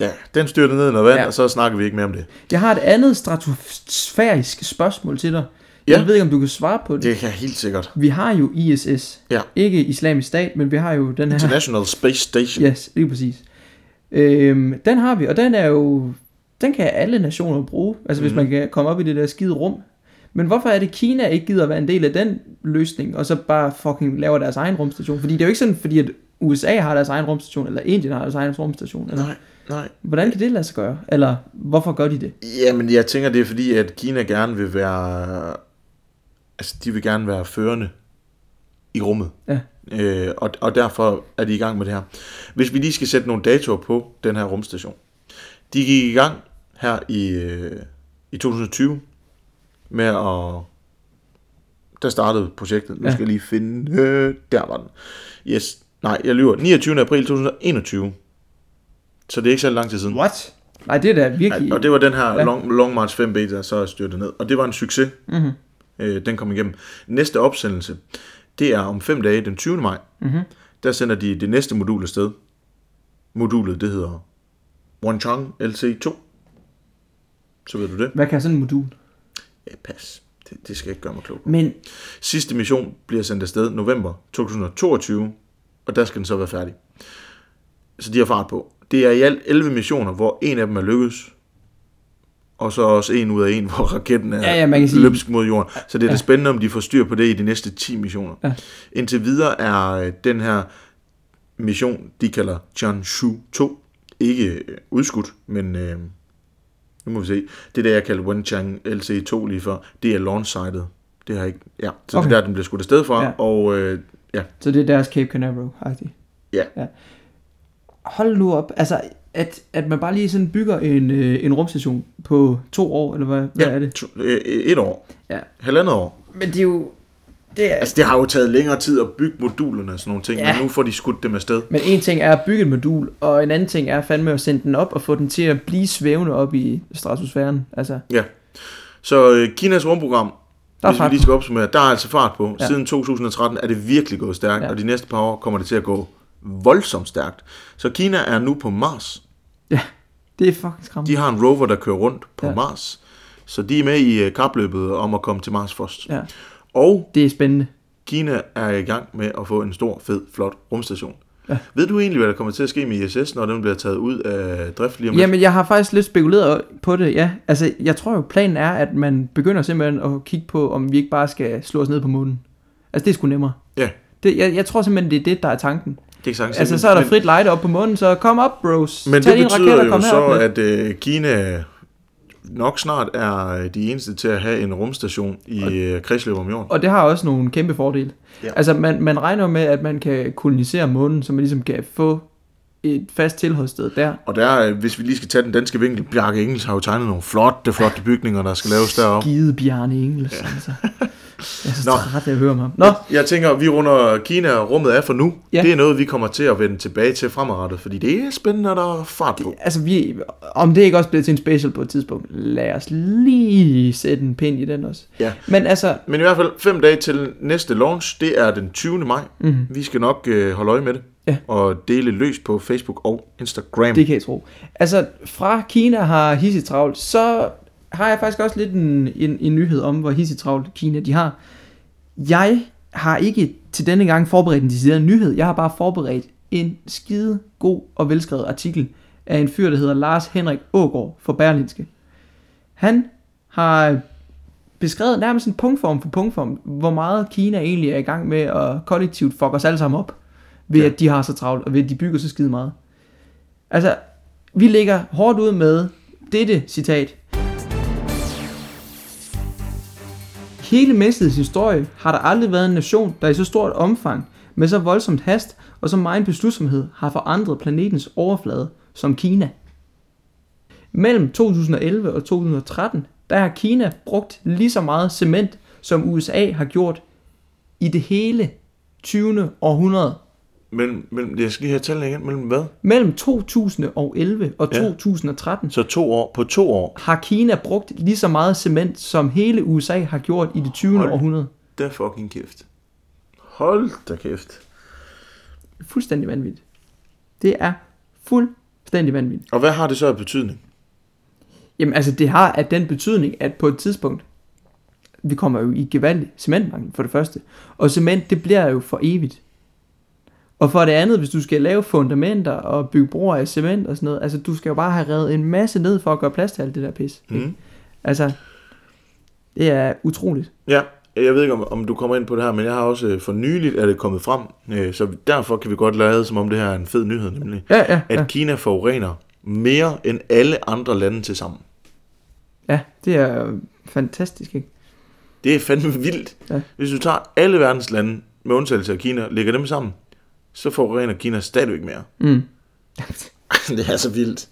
Ja, den styrte ned i noget vand, Ja. og så snakker vi ikke mere om det. Jeg har et andet stratosfærisk spørgsmål til dig. Ja. Jeg ved ikke, om du kan svare på det. Det kan helt sikkert. Vi har jo ISS. Ja. Ikke islamisk stat, men vi har jo den her... International Space Station. Yes, lige præcis. Øhm, den har vi, og den er jo... Den kan alle nationer bruge, altså hvis Mhm. man kan komme op i det der skide rum. Men hvorfor er det, Kina ikke gider være en del af den løsning, og så bare fucking laver deres egen rumstation? Fordi det er jo ikke sådan, fordi at USA har deres egen rumstation, eller Indien har deres egen rumstation. Eller, Nej, nej. Hvordan kan det lade sig gøre? Eller hvorfor gør de det? Jamen, jeg tænker, det er fordi, at Kina gerne vil være... Altså, de vil gerne være førende i rummet. Ja. Øh, og, og derfor er de i gang med det her. Hvis vi lige skal sætte nogle datoer på den her rumstation. De gik i gang her i, øh, i 2020 med at... Der startede projektet. Nu Ja. skal jeg lige finde... Øh, der var den. Yes. Nej, jeg lyver. 29. april 2021. Så det er ikke så lang tid siden. What? Nej, det er da virkelig... Ja, og det var den her long, long March 5B, der så styrtet ned. Og det var en succes. Mhm. Øh, den kom igennem. Næste opsendelse, det er om fem dage, den 20. maj. Mhm. Der sender de det næste modul afsted. Modulet, det hedder Wonchang LC2. Så ved du det. Hvad kan sådan en modul? Ja, pas. Det, det skal jeg ikke gøre mig klog på. Men Sidste mission bliver sendt afsted november 2022, og der skal den så være færdig. Så de har fart på. Det er i alt 11 missioner, hvor en af dem er lykkes. Og så også en ud af en, hvor raketten er Ja, ja, man kan sige- løbsk mod jorden. Så det er Ja. da spændende, om de får styr på det i de næste 10 missioner. Ja. Indtil videre er øh, den her mission, de kalder Jianshu 2, ikke øh, udskudt, men øh, nu må vi se. Det der, jeg kaldte Wenchang LC2 lige før, det er launch-sitet. Det har ikke, ja, så okay. Det er der, den bliver skudt afsted fra, Ja. og øh, ja, Så det er deres Cape Canaveral-agtigt. Ja. ja. Hold nu op. Altså, at, at man bare lige sådan bygger en, øh, en rumstation på to år, eller hvad, hvad ja er det? To, øh, et år, Ja. halvandet år. Men det er jo... Det er, Altså, det har jo taget længere tid at bygge modulerne og sådan nogle ting, Ja. men nu får de skudt dem afsted. men en ting er at bygge et modul, og en anden ting er fandme at sende den op og få den til at blive svævende op i stratosfæren. Altså, Ja. Så øh, Kinas rumprogram, der er hvis vi lige skal opsummere, der er altså fart på. Ja. Siden 2013 er det virkelig gået stærkt, ja. og de næste par år kommer det til at gå voldsomt stærkt. Så Kina er nu på Mars. Det er fucking skræmmende. De har en rover, der kører rundt på Ja. ja. Mars. Så de er med i øh, kapløbet om at komme til Mars først. Ja, Og det er spændende. Kina er i gang med at få en stor, fed, flot rumstation. Ja. Ja. Ved du egentlig, hvad der kommer til at ske med ISS, når den bliver taget ud af drift lige om? Jamen, jeg har faktisk lidt spekuleret på det, ja. Altså, jeg tror jo, planen er, at man begynder simpelthen at kigge på, om vi ikke bare skal slå os ned på månen. Altså, det er sgu nemmere. Ja, Det, jeg, jeg tror simpelthen, det er det, der er tanken. Er sagtens. Altså, så er der men, frit light op på månen, så kom op, bros. Men Tag det din betyder raket og jo så, at øh, Kina nok snart er de eneste til at have en rumstation i øh, kredsløb om jorden. Og det har også nogle kæmpe fordele. Ja. Altså, man, man regner med, at man kan kolonisere månen, så man ligesom kan få et fast tilholdssted der. Og der, øh, hvis vi lige skal tage den danske vinkel, Bjarke Engels har jo tegnet nogle flotte, flotte bygninger, der skal laves deroppe. Skide Bjarne Engels, ja. altså. Jeg er så Nå. træt af at høre om ham. Nå, Jeg tænker, at vi runder Kina og rummet af for nu. Ja. Det er noget, vi kommer til at vende tilbage til fremadrettet, fordi det er spændende, og der er fart på. altså vi, om det ikke også bliver til en special på et tidspunkt, lad os lige sætte en pind i den også. Ja. Men altså, Men i hvert fald fem dage til næste launch, det er den 20. maj. mm, Vi skal nok øh, holde øje med det. Ja. Og dele løs på Facebook og Instagram. det kan jeg tro. Altså, fra Kina har hissigt travlt, så har jeg faktisk også lidt en, en, en nyhed om, hvor hissigt travlt Kina de har. Jeg har ikke til denne gang forberedt en decideret nyhed. Jeg har bare forberedt en skide god og velskrevet artikel af en fyr, der hedder Lars Henrik Ågård for Berlinske. Han har beskrevet nærmest en punktform for punktform, hvor meget Kina egentlig er i gang med at kollektivt fuck os alle sammen op, ved Ja. at de har så travlt, og ved at de bygger så skide meget. Altså, vi ligger hårdt ud med dette citat. Hele menneskets historie har der aldrig været en nation, der i så stort omfang, med så voldsomt hast og så meget beslutsomhed har forandret planetens overflade som Kina. Mellem 2011 og 2013, der har Kina brugt lige så meget cement, som USA har gjort i det hele 20. århundrede. Men, men jeg skal lige have tallene igen. Mellem hvad? Mellem 2011 og Ja. 2013 Så to år. På to år. har Kina brugt lige så meget cement, som hele USA har gjort i det 20. Hold. århundrede. Da fucking kæft. Hold da kæft. Fuldstændig vanvittigt. Det er Fuldstændig vanvittigt. Og hvad har det så af betydning? Jamen altså, det har at den betydning, at på et tidspunkt, vi kommer jo i gevaldig cementmangel for det første. Og cement, det bliver jo for evigt. Og for det andet, hvis du skal lave fundamenter og bygge broer af cement og sådan noget, altså du skal jo bare have revet en masse ned for at gøre plads til alt det der pis. ikke? Mm. Altså, det er utroligt. Ja, jeg ved ikke, om, om du kommer ind på det her, men jeg har også øh, for nyligt er det kommet frem, øh, så derfor kan vi godt lade som om det her er en fed nyhed, nemlig Ja, ja, at ja. Kina forurener mere end alle andre lande til sammen. ja det er fantastisk, ikke? Det er fandme vildt. Ja. Hvis du tager alle verdens lande, med undtagelse af Kina, lægger dem sammen, så forurener Kina stadigvæk mere. Mm. det er så vildt.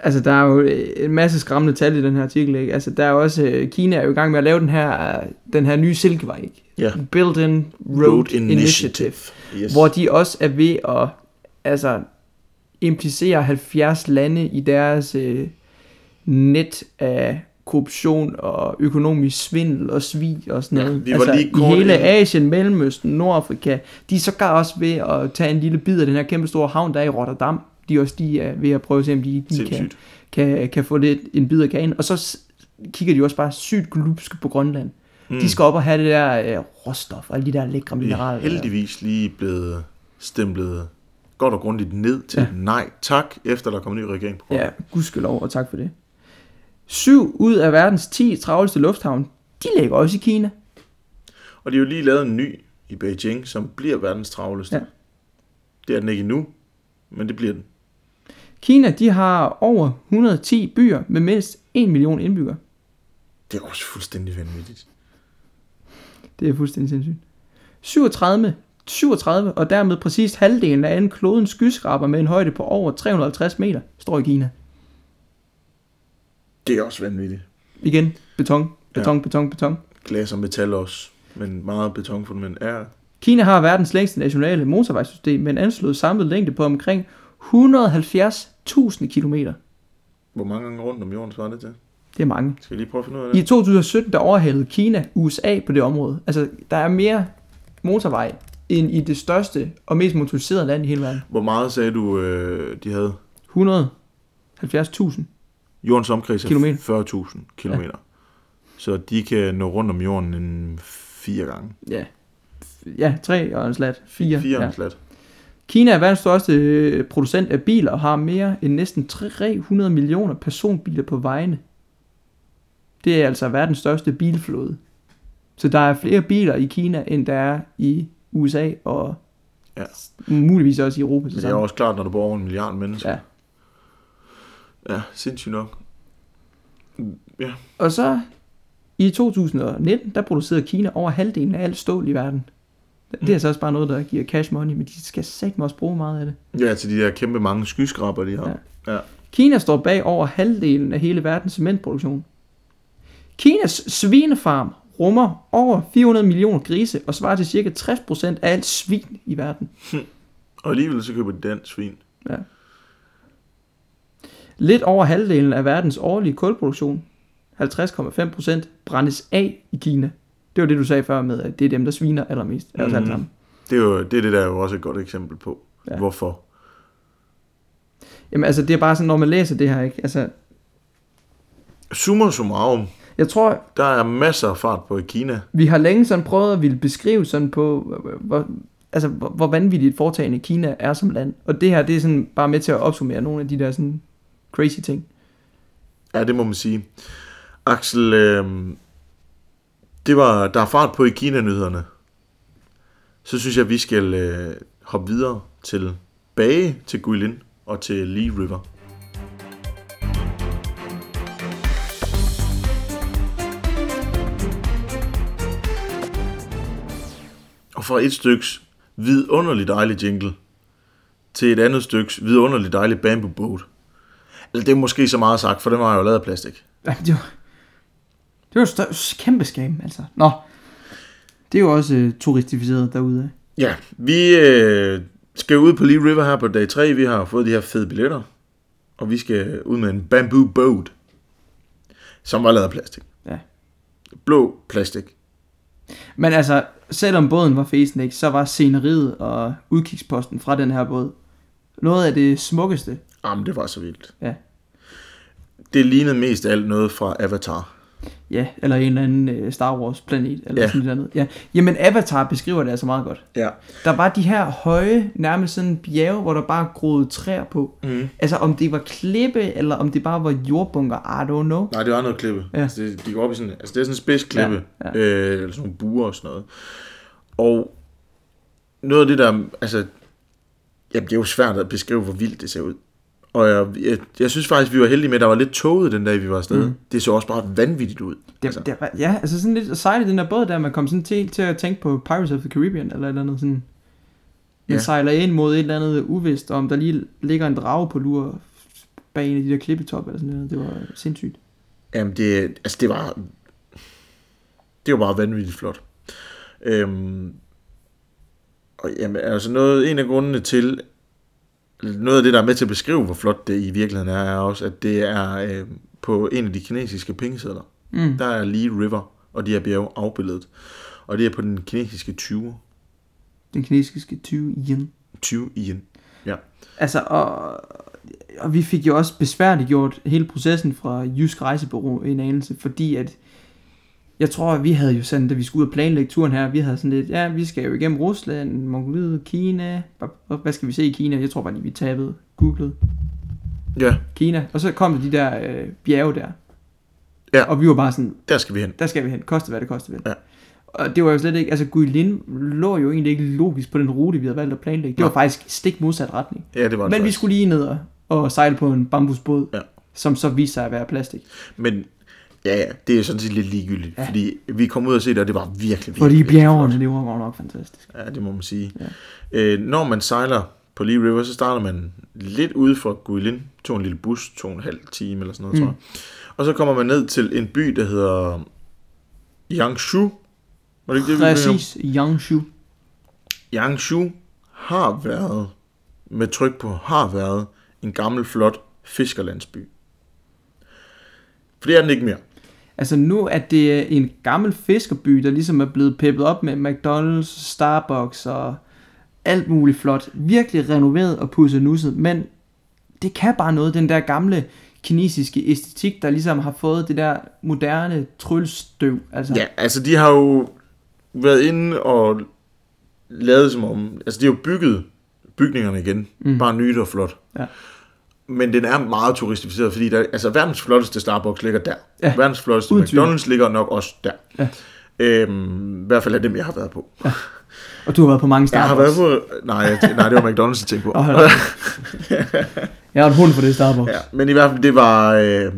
Altså, der er jo øh, en masse skræmmende tal i den her artikel, ikke? Altså, der er også, øh, Kina er jo i gang med at lave den her, øh, den her nye silkevej, ikke? Ja. Built-in Road, Initiative. Yes. hvor de også er ved at altså, implicere 70 lande i deres øh, net af korruption og økonomisk svindel og svig og sådan Ja, noget. vi var altså, lige i kort hele inde- Asien, Mellemøsten, Nordafrika, de er sågar også ved at tage en lille bid af den her kæmpe store havn, der er i Rotterdam. De er også de er ved at prøve at se, om de, de kan, kan, kan få lidt, en bid af kagen. Og så kigger de også bare sygt glupske på Grønland. Mm. De skal op og have det der øh, råstof og alle de der lækre er mineraler. heldigvis lige blevet stemplet godt og grundigt ned til Ja. ja. nej tak, efter der kom en ny regering på. Ja, gudskelov, og tak for det. Syv ud af verdens 10 travleste lufthavne, de ligger også i Kina. Og de har jo lige lavet en ny i Beijing, som bliver verdens travleste. Ja. Det er den ikke endnu, men det bliver den. Kina, de har over 110 byer med mindst 1 million indbyggere. Det er også fuldstændig vanvittigt. Det er fuldstændig sindssygt. 37, 37 og dermed præcis halvdelen af en klodens skyskraber med en højde på over 350 meter, står i Kina. Det er også vanvittigt. Igen, beton, beton, ja. beton, beton. Glas og metal også, men meget betonfundament er... Kina har verdens længste nationale motorvejssystem med en anslået samlet længde på omkring 170.000 kilometer. Hvor mange gange rundt om jorden svarer det til? Det er mange. Skal vi lige prøve at finde ud af det? I 2017 der overhalede Kina USA på det område. Altså, der er mere motorvej end i det største og mest motoriserede land i hele verden. Hvor meget sagde du, øh, de havde? 170.000. Jordens omkreds er Kilometer. 40.000 kilometer. Ja. Så de kan nå rundt om jorden en fire gange. Ja. Ja, tre og en slat. Fire. Fire ja. ja. slat. Kina er verdens største øh, producent af biler og har mere end næsten 300 millioner personbiler på vejene. Det er altså verdens største bilflåde. Så der er flere biler i Kina, end der er i USA og Ja. muligvis også i Europa. Men det er sammen. også klart, når du bor over en milliard mennesker. Ja. Ja, sindssygt nok. Ja, Og så i 2019, der producerede Kina over halvdelen af alt stål i verden. Det er så også bare noget, der giver cash money, men de skal satme også bruge meget af det. ja til de der kæmpe mange skyskraber, de har. Ja. ja. Kina står bag over halvdelen af hele verdens cementproduktion. Kinas svinefarm rummer over 400 millioner grise og svarer til cirka 60% af alt svin i verden. Og alligevel så køber de dansk svin. Lidt over halvdelen af verdens årlige kulproduktion, 50,5%, brændes af i Kina. Det var det, du sagde før med, at det er dem, der sviner allermest af os Mhm. alle sammen. Det er jo det, er det der er jo også et godt eksempel på. Ja. Hvorfor? Jamen altså, det er bare sådan, når man læser det her, ikke? Altså, Summa summarum, jeg tror, der er masser af fart på i Kina. vi har længe sådan prøvet at ville beskrive sådan på, hvor, altså, hvor vanvittigt foretagende Kina er som land. Og det her, det er sådan bare med til at opsummere nogle af de der sådan crazy ting. Ja, det må man sige. Axel, øh, det var, der er fart på i Kina-nyhederne. Så synes jeg, at vi skal øh, hoppe videre til Bage, til Guilin og til Lee River. Og fra et styks vidunderligt dejlig jingle til et andet styks vidunderligt dejlig bamboo boat. Det er måske så meget sagt, for den var jo lavet af plastik. Ja, det var, det var større, kæmpe skam, altså. Nå, det er jo også uh, turistificeret derude. Ja, vi øh, skal ud på Lee River her på dag 3. Vi har fået de her fede billetter. Og vi skal ud med en bamboo boat, som var lavet af plastik. Ja. Blå plastik. Men altså, selvom båden var ikke, så var sceneriet og udkigsposten fra den her båd noget af det smukkeste, Jamen, det var så vildt. Ja. Det lignede mest alt noget fra Avatar. Ja, eller en eller anden øh, Star Wars planet, eller Ja. sådan noget andet. Ja. Jamen, Avatar beskriver det altså meget godt. Ja. Der var de her høje, nærmest sådan bjerge, hvor der bare groede træer på. Mm. Altså, om det var klippe, eller om det bare var jordbunker, I don't know. Nej, det var noget klippe. Ja. Altså, det, de går op i sådan, altså det er sådan en spidsklippe, ja, ja. Øh, eller sådan nogle buer og sådan noget. Og noget af det der, altså, jamen det er jo svært at beskrive, hvor vildt det ser ud. Og jeg, jeg, jeg synes faktisk, vi var heldige med, at der var lidt tåget den dag, vi var afsted. Mm. Det så også bare vanvittigt ud. Det, altså. det var, ja, altså sådan lidt sejt i den der båd der, man kom sådan til, til at tænke på Pirates of the Caribbean, eller et eller andet sådan. Man ja. sejler ind mod et eller andet uvist, om der lige ligger en drage på lur bag en af de der klippetop, eller sådan noget. Det var sindssygt. Jamen det, altså det var, det var bare vanvittigt flot. Øhm, og jamen, altså noget, en af grundene til, noget af det, der er med til at beskrive, hvor flot det i virkeligheden er, er også, at det er øh, på en af de kinesiske pengesedler. Mm. Der er Lee River og de her bjerge afbildet. Og det er på den kinesiske 20. Den kinesiske 20 yen. 20 yen. Altså, og, og vi fik jo også besværligt gjort hele processen fra Jysk Rejsebureau en anelse, fordi at jeg tror, at vi havde jo sådan, da vi skulle ud og planlægge turen her, vi havde sådan lidt, ja, vi skal jo igennem Rusland, Mongoliet, Kina, hvad- skal vi se i Kina? Jeg tror bare lige, vi tabede, googlede Ja, Kina, og så kom der de der øh, bjerge der. Ja. Og vi var bare sådan, der skal vi hen. der skal vi hen, koste hvad det koste vil. Ja. Og det var jo slet ikke, altså Guilin lå jo egentlig ikke logisk på den rute, vi havde valgt at planlægge. Det var Nej. faktisk stik modsat retning. Ja, det var det Men vi faktisk. skulle lige ned og, og sejle på en bambusbåd, Ja. som så viste sig at være plastik. Men ja, ja, det er sådan set lidt ligegyldigt, ja. Fordi vi kom ud og se det, og det var virkelig, virkelig, Fordi bjergene, det var godt nok fantastisk. Ja, det må man sige. Ja. Øh, når man sejler på Lee River, så starter man lidt ude for Guilin, tog en lille bus, to og en halv time eller sådan noget, mm. Tror jeg. Og så kommer man ned til en by, der hedder Yangshu. Var det ikke det, vi? Præcis, Yangshu. Yangshu har været, med tryk på har været, en gammel, flot fiskerlandsby. For det er den ikke mere. Altså nu er det en gammel fiskerby, der ligesom er blevet peppet op med McDonald's, Starbucks og alt muligt flot. Virkelig renoveret og pudset nusset, men det kan bare noget, den der gamle kinesiske æstetik, der ligesom har fået det der moderne tryllestøv. Altså, Ja, altså de har jo været inde og lavet som om, altså de har jo bygget bygningerne igen. Mm. bare nyt og flot. Ja. Men den er meget turistificeret, fordi der, altså verdens flotteste Starbucks ligger der. Ja, Verdens flotteste tvivl. McDonald's ligger nok også der. Ja. Øhm, I hvert fald af dem, jeg har været på. Og du har været på mange Jeg har Starbucks. været på... Nej, nej det var McDonald's, jeg tænkte på. Da. Jeg har en hund for det Starbucks. Ja, men i hvert fald, det var... Øh,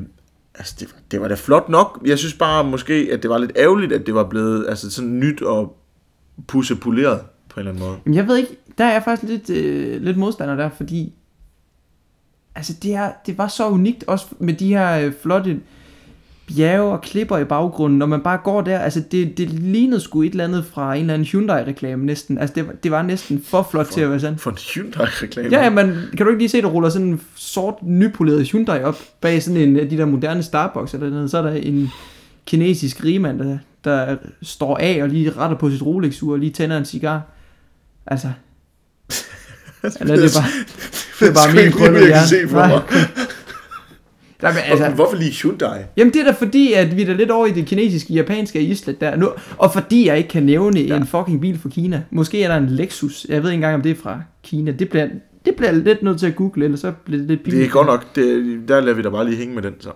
altså, det var, det var da flot nok. Jeg synes bare måske, at det var lidt ærgerligt, at det var blevet altså, sådan nyt og pusse poleret på en eller anden måde. Jamen jeg ved ikke, der er jeg faktisk lidt, øh, lidt modstander der, fordi altså det, er, det var så unikt, også med de her øh, flotte bjerge og klipper i baggrunden, når man bare går der, altså det, det lignede sgu et eller andet fra en eller anden Hyundai-reklame næsten, altså det, var- det var næsten for flot For- til at være sandt. For en Hyundai-reklame. Ja, ja, men kan du ikke lige se, der ruller sådan en sort, nypoleret Hyundai op bag sådan en af de der moderne Starbucks eller noget, så er der en kinesisk rigmand, der, der står af og lige retter på sit Rolex-ur og lige tænder en cigar. Altså, eller det er bare, det er bare min ikke krølle lige, jeg kan hjerne. se for Nej. mig. Nej, men Altså, Hvorfor lige Hyundai? jamen det er da fordi, at vi er da lidt over i det kinesiske, japanske og islet der nu, og fordi jeg ikke kan nævne ja. en fucking bil fra Kina. Måske er der en Lexus, jeg ved ikke engang, om det er fra Kina. Det bliver, det bliver lidt nødt til at google, ellers så bliver det lidt Det er godt nok. Det, der lader vi da bare lige hænge med den så.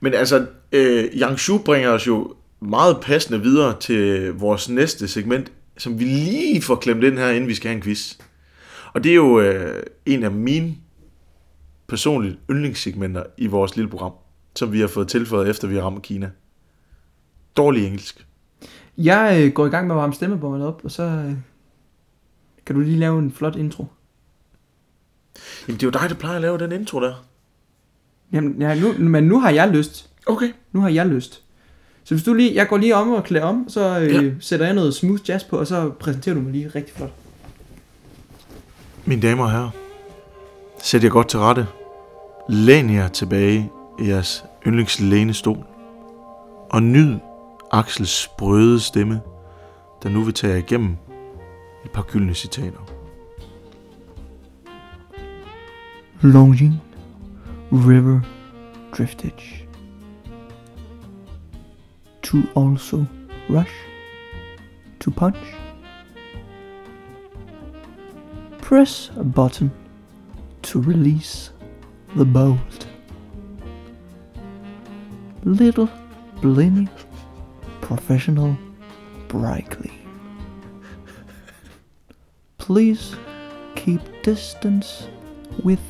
Men altså, øh, Yangshu bringer os jo meget passende videre til vores næste segment, som vi lige får klemt ind her, inden vi skal have en quiz. Og det er jo øh, en af mine personlige yndlingssegmenter i vores lille program, som vi har fået tilføjet, efter vi har ramt Kina. Dårlig engelsk. Jeg øh, går i gang med at varme stemmebåndet op, og så øh, kan du lige lave en flot intro. Jamen, det er jo dig, der plejer at lave den intro der. Jamen, ja, nu, men nu har jeg lyst. Okay. Nu har jeg lyst. Så hvis du lige, jeg går lige om og klæder om, så øh, Ja. ja. sætter jeg noget smooth jazz på, og så præsenterer du mig lige rigtig flot. Mine damer og herrer, sæt jer godt til rette. Læn jer tilbage i jeres yndlingslænestol. Og nyd Axels sprøde stemme, der nu vil tage jer igennem et par gyldne citater. Longing River Driftage. To also rush to punch. Press a button to release the bolt. Little Blinny Professional Clean. Please keep distance with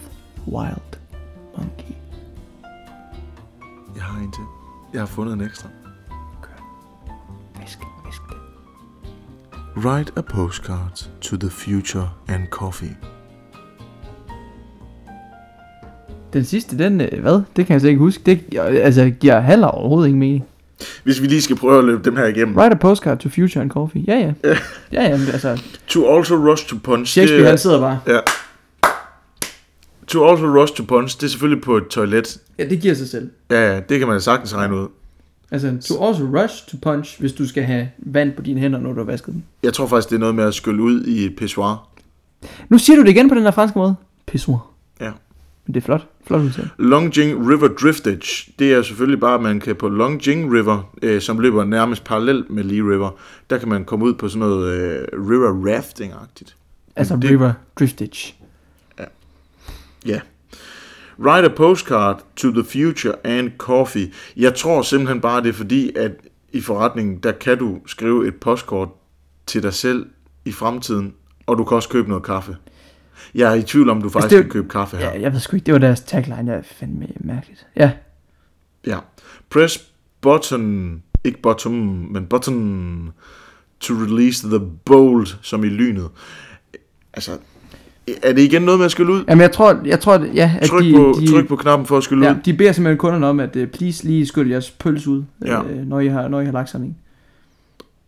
Wild Monkey. Jeg har en til. Jeg har fundet en ekstra. Write a postcard to the future and coffee. Den sidste, den, øh, hvad? Det kan jeg slet ikke huske. Det altså, giver heller overhovedet ingen mening. Hvis vi lige skal prøve at løbe dem her igennem. Write a postcard to future and coffee. Ja, ja. Ja, ja, altså, To also rush to punch. Shakespeare det han er, sidder bare. ja. To also rush to punch, det er selvfølgelig på et toilet. Ja, det giver sig selv. Ja, ja, det kan man sagtens regne ud. Altså, to also rush to punch, hvis du skal have vand på dine hænder, når du har vasket dem. Jeg tror faktisk, det er noget med at skylle ud i et pissoir. Nu siger du det igen på den der franske måde. Pissoir. Ja. Men det er flot. Flot udtalt. Longjing River Driftage, det er selvfølgelig bare, at man kan på Longjing River, øh, som løber nærmest parallelt med Lee River, der kan man komme ud på sådan noget øh, river rafting-agtigt. Altså, det- river driftage. Ja. Write a postcard to the future and coffee. Jeg tror simpelthen bare, det er fordi, at i forretningen, der kan du skrive et postkort til dig selv i fremtiden, og du kan også købe noget kaffe. Jeg er i tvivl om, du faktisk det er jo- kan købe kaffe her. Ja, jeg ved sgu ikke, det var deres tagline, jeg fandt mærkeligt. Ja, Ja. Press button, ikke bottom, men button to release the bolt, som i lynet. Altså, er det igen noget med at skylle ud? Jamen, jeg tror, jeg tror at- ja, at Tryk, de, på, de, tryk på knappen for at skylle ja, ud. de beder simpelthen kunderne om, at uh, please lige skyld jeres pølse ud, Ja. øh, når, I har, når I har lagt sådan en.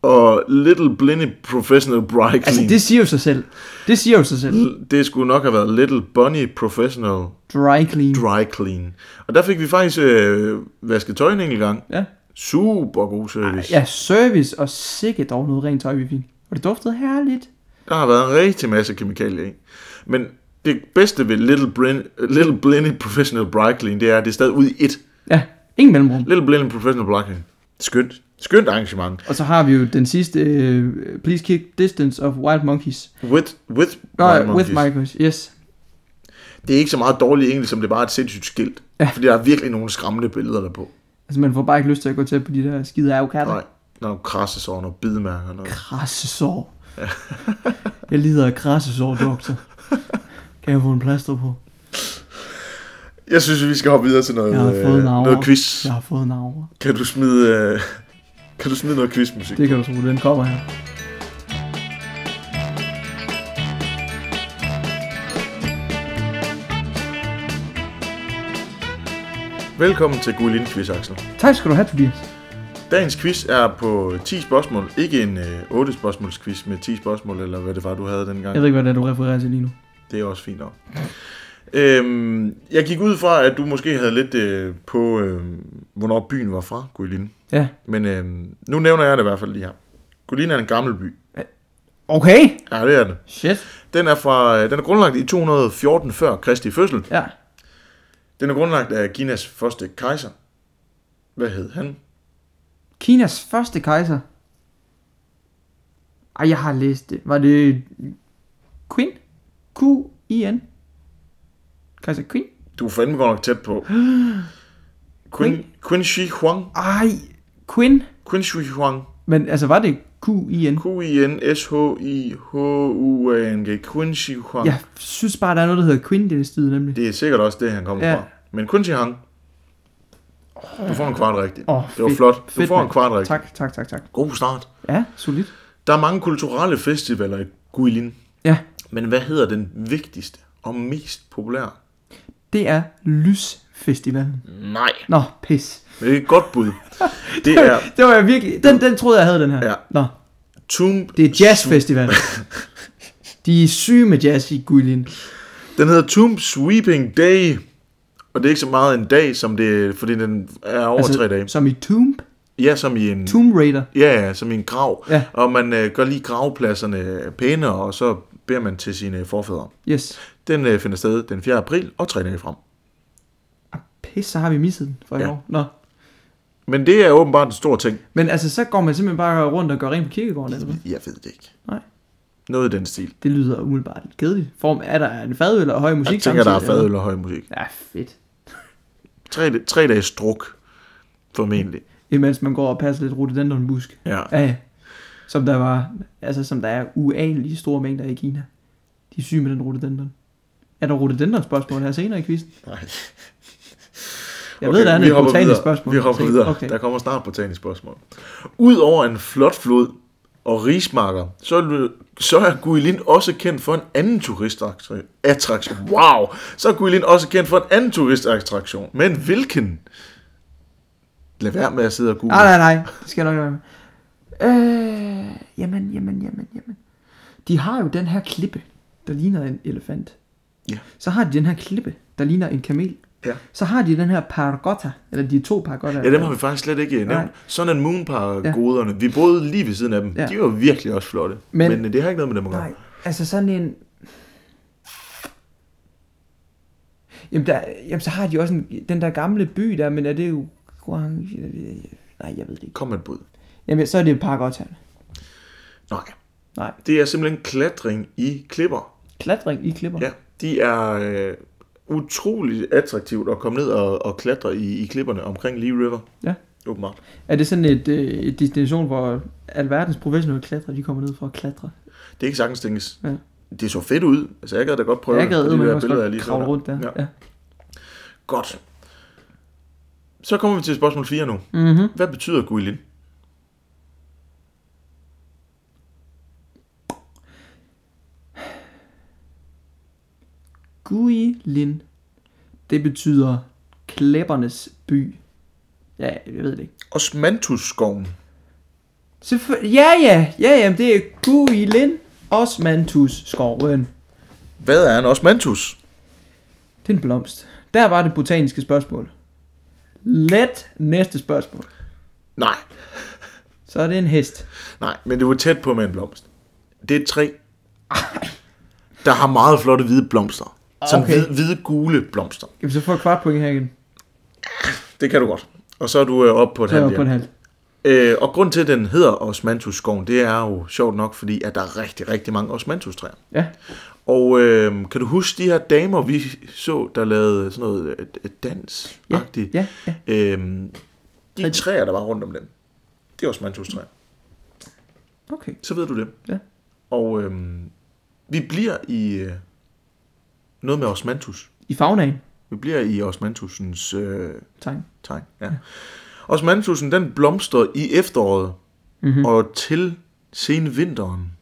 Og Little Blinny Professional Dry Clean. Altså, det siger jo sig selv. Det siger jo sig selv. det skulle nok have været Little Bunny Professional Dry clean. Dry Clean. Og der fik vi faktisk øh, vasket tøj en enkelt gang. Ja. Super god service. Ja, service og sikkert dog noget rent tøj, vi fik. Og det duftede herligt. Der har været en rigtig masse kemikalier i. Men det bedste ved Little, Brin, Little Blinny Professional Dry Clean, det er, at det er stadig ude i et. Ja, ingen mellemrum. Little Blinny Professional Clean. Skønt. Skønt arrangement. Og så har vi jo den sidste, uh, please keep distance of wild monkeys. With, with, Nå, Wild Monkeys. with monkeys, yes. Det er ikke så meget dårligt engelsk, som det er bare et sindssygt skilt. Ja. Fordi der er virkelig nogle skræmmende billeder der på. Altså, man får bare ikke lyst til at gå til på de der skide avocater. Nej, der er nogle krasse sår, nogle bidemærker. Noget. Krassesår. jeg lider af krassesår, doktor. Kan jeg få en plaster på? Jeg synes, vi skal hoppe videre til noget, Jeg har fået øh, noget quiz. Jeg har fået navre. Kan du smide, øh, kan du smide noget quizmusik? Det kan du tro, den kommer her. Velkommen til Guilin Quiz, Axel. Tak skal du have, Tobias. Dagens quiz er på 10 spørgsmål. Ikke en øh, 8 spørgsmåls quiz med 10 spørgsmål, eller hvad det var, du havde dengang. Jeg ved ikke, hvad det er, du refererer til lige nu. Det er også fint nok. Øhm, jeg gik ud fra, at du måske havde lidt øh, på, øh, hvornår byen var fra, Guilin. Ja. Men øh, nu nævner jeg det i hvert fald lige her. Guilin er en gammel by. Okay. Ja, det er det. Shit. Den er, fra, øh, den er grundlagt i 214 før Kristi fødsel. Ja. Den er grundlagt af Kinas første kejser. Hvad hed han? Kinas første kejser. Ej, jeg har læst det. Var det Queen? Q-I-N? Kejser Queen? Du er fandme godt nok tæt på. Qin, Qin Shi Huang. Ej, Queen? Qin Shi Huang. Men altså, var det Q-I-N? Q-I-N-S-H-I-H-U-A-N-G. Qin Shi Huang. Jeg synes bare, der er noget, der hedder Queen sted, nemlig. Det er sikkert også det, han kommer Ja. fra. Men Qin Shi Huang. Du får en kvart rigtigt. Åh, Det var fedt. flot. Du Fedt, får en kvart rigtigt. Tak, tak, tak, tak. God start. Ja, solidt. Der er mange kulturelle festivaler i Guilin. Ja, Men hvad hedder den vigtigste og mest populære? det er Lysfestivalen. Nej. Nå, pis. Men det er et godt bud. Det er Det var jeg virkelig... Den, den troede jeg havde, den her. Ja. Nå, Tomb... det er Jazzfestival. De er syge med jazz i Guilin. Den hedder Tomb Sweeping Day. Og det er ikke så meget en dag, som det fordi den er over altså, tre dage. Som i Tomb. Ja, som i en, Tomb Raider. ja, ja, som i en grav. Ja. Og man øh, gør lige gravpladserne pæne, og så beder man til sine forfædre. Yes. Den øh, finder sted den 4. april og tre dage frem. Pis, så har vi misset den for i Ja. år. Nå. Men det er åbenbart en stor ting. Men altså, så går man simpelthen bare rundt og gør rent på kirkegården, eller hvad? Jeg ved det ikke. Nej. Noget i den stil. Det lyder umiddelbart kedeligt. Form, er der en fadøl og høj musik Jeg tænker, der er samtidig, eller? fadøl og høj musik. Ja, fedt. Tre, tre dages druk, formentlig. Imens man går og passer lidt rhododendronbusk. Ja. Ja, ja. Som der var, altså som der er uanelige store mængder i Kina. De er syge med den rhododendron. Er der rhododendron spørgsmål her senere i quizzen? Nej. Jeg ved, der er vi et hopper botanisk videre. spørgsmål. Vi hopper videre. Okay. Der kommer snart botanisk spørgsmål. Udover en flot flod og rismarker, så er, så er Guilin også kendt for en anden turistattraktion. Wow! Så er Guilin også kendt for en anden turistattraktion. Men hvilken? Lad være med at sidde og google. Nej, nej, nej. Det skal jeg nok være med. Øh, jamen, jamen, jamen, jamen. De har jo den her klippe, der ligner en elefant. Ja. Så har de den her klippe, der ligner en kamel. Ja. Så har de den her paragotta, eller de to paragotta. Ja, dem har vi faktisk slet ikke Nej. nævnt. Sun and Moon goderne. Vi boede lige ved siden af dem. Ja. De var virkelig også flotte. Men, Men- Men det har ikke noget med dem at gøre. Nej, altså sådan en... Jamen, der, jamen, så har de også en, den der gamle by der, men er det jo... Nej, jeg ved det ikke. Kom med et bud. Jamen, så er det paragotta. Nej. Nej. Det er simpelthen klatring i klipper. Klatring i klipper. Ja, de er øh, utrolig attraktivt at komme ned og, og klatre i, i klipperne omkring Lee River. Ja. Åbenbart. Er det sådan et, øh, et destination, hvor alverdens professionelle klatrer, de kommer ned for at klatre? Det er ikke sagtens tænkes. Ja. Det så fedt ud. Altså, jeg gad da godt prøve jeg gad det, de med der billeder, jeg lige så kravle der. rundt der. Ja. Ja. ja. Godt. Så kommer vi til spørgsmål 4 nu. Mm-hmm. Hvad betyder Guilin? Guilin. Det betyder klæppernes by. Ja, jeg ved det ikke. Osmanthusskoven. Selvfø- ja, ja, ja, ja, det er Guilin Osmanthus skoven. Hvad er en osmanthus? Det er en blomst. Der var det botaniske spørgsmål. Let næste spørgsmål. Nej, Så er det en hest. nej, men det var tæt på med en blomst. Det er et træ, der har meget flotte hvide blomster. Sådan Okay. hvide, hvide, gule blomster. Vi så få et kvart point her igen? Det kan du godt. Og så er du øh, oppe på et jeg halvt på en halv. Øh, og grund til, at den hedder Osmanthusskoven, det er jo sjovt nok, fordi at der er rigtig, rigtig mange osmanthustræer. Ja. Og øh, kan du huske de her damer, vi så, der lavede sådan noget øh, øh, dans Ja, ja, ja. Øhm, de træer, der var rundt om dem, det er osmanthustræer. Okay. Så ved du det. Ja. Og øhm, vi bliver i øh, noget med osmanthus. I fagnagen. Vi bliver i osmanthusens øh, Tegn. tegn. Ja. Osmanthusen, den blomstrer i efteråret Mm-hmm. og til sen vinteren.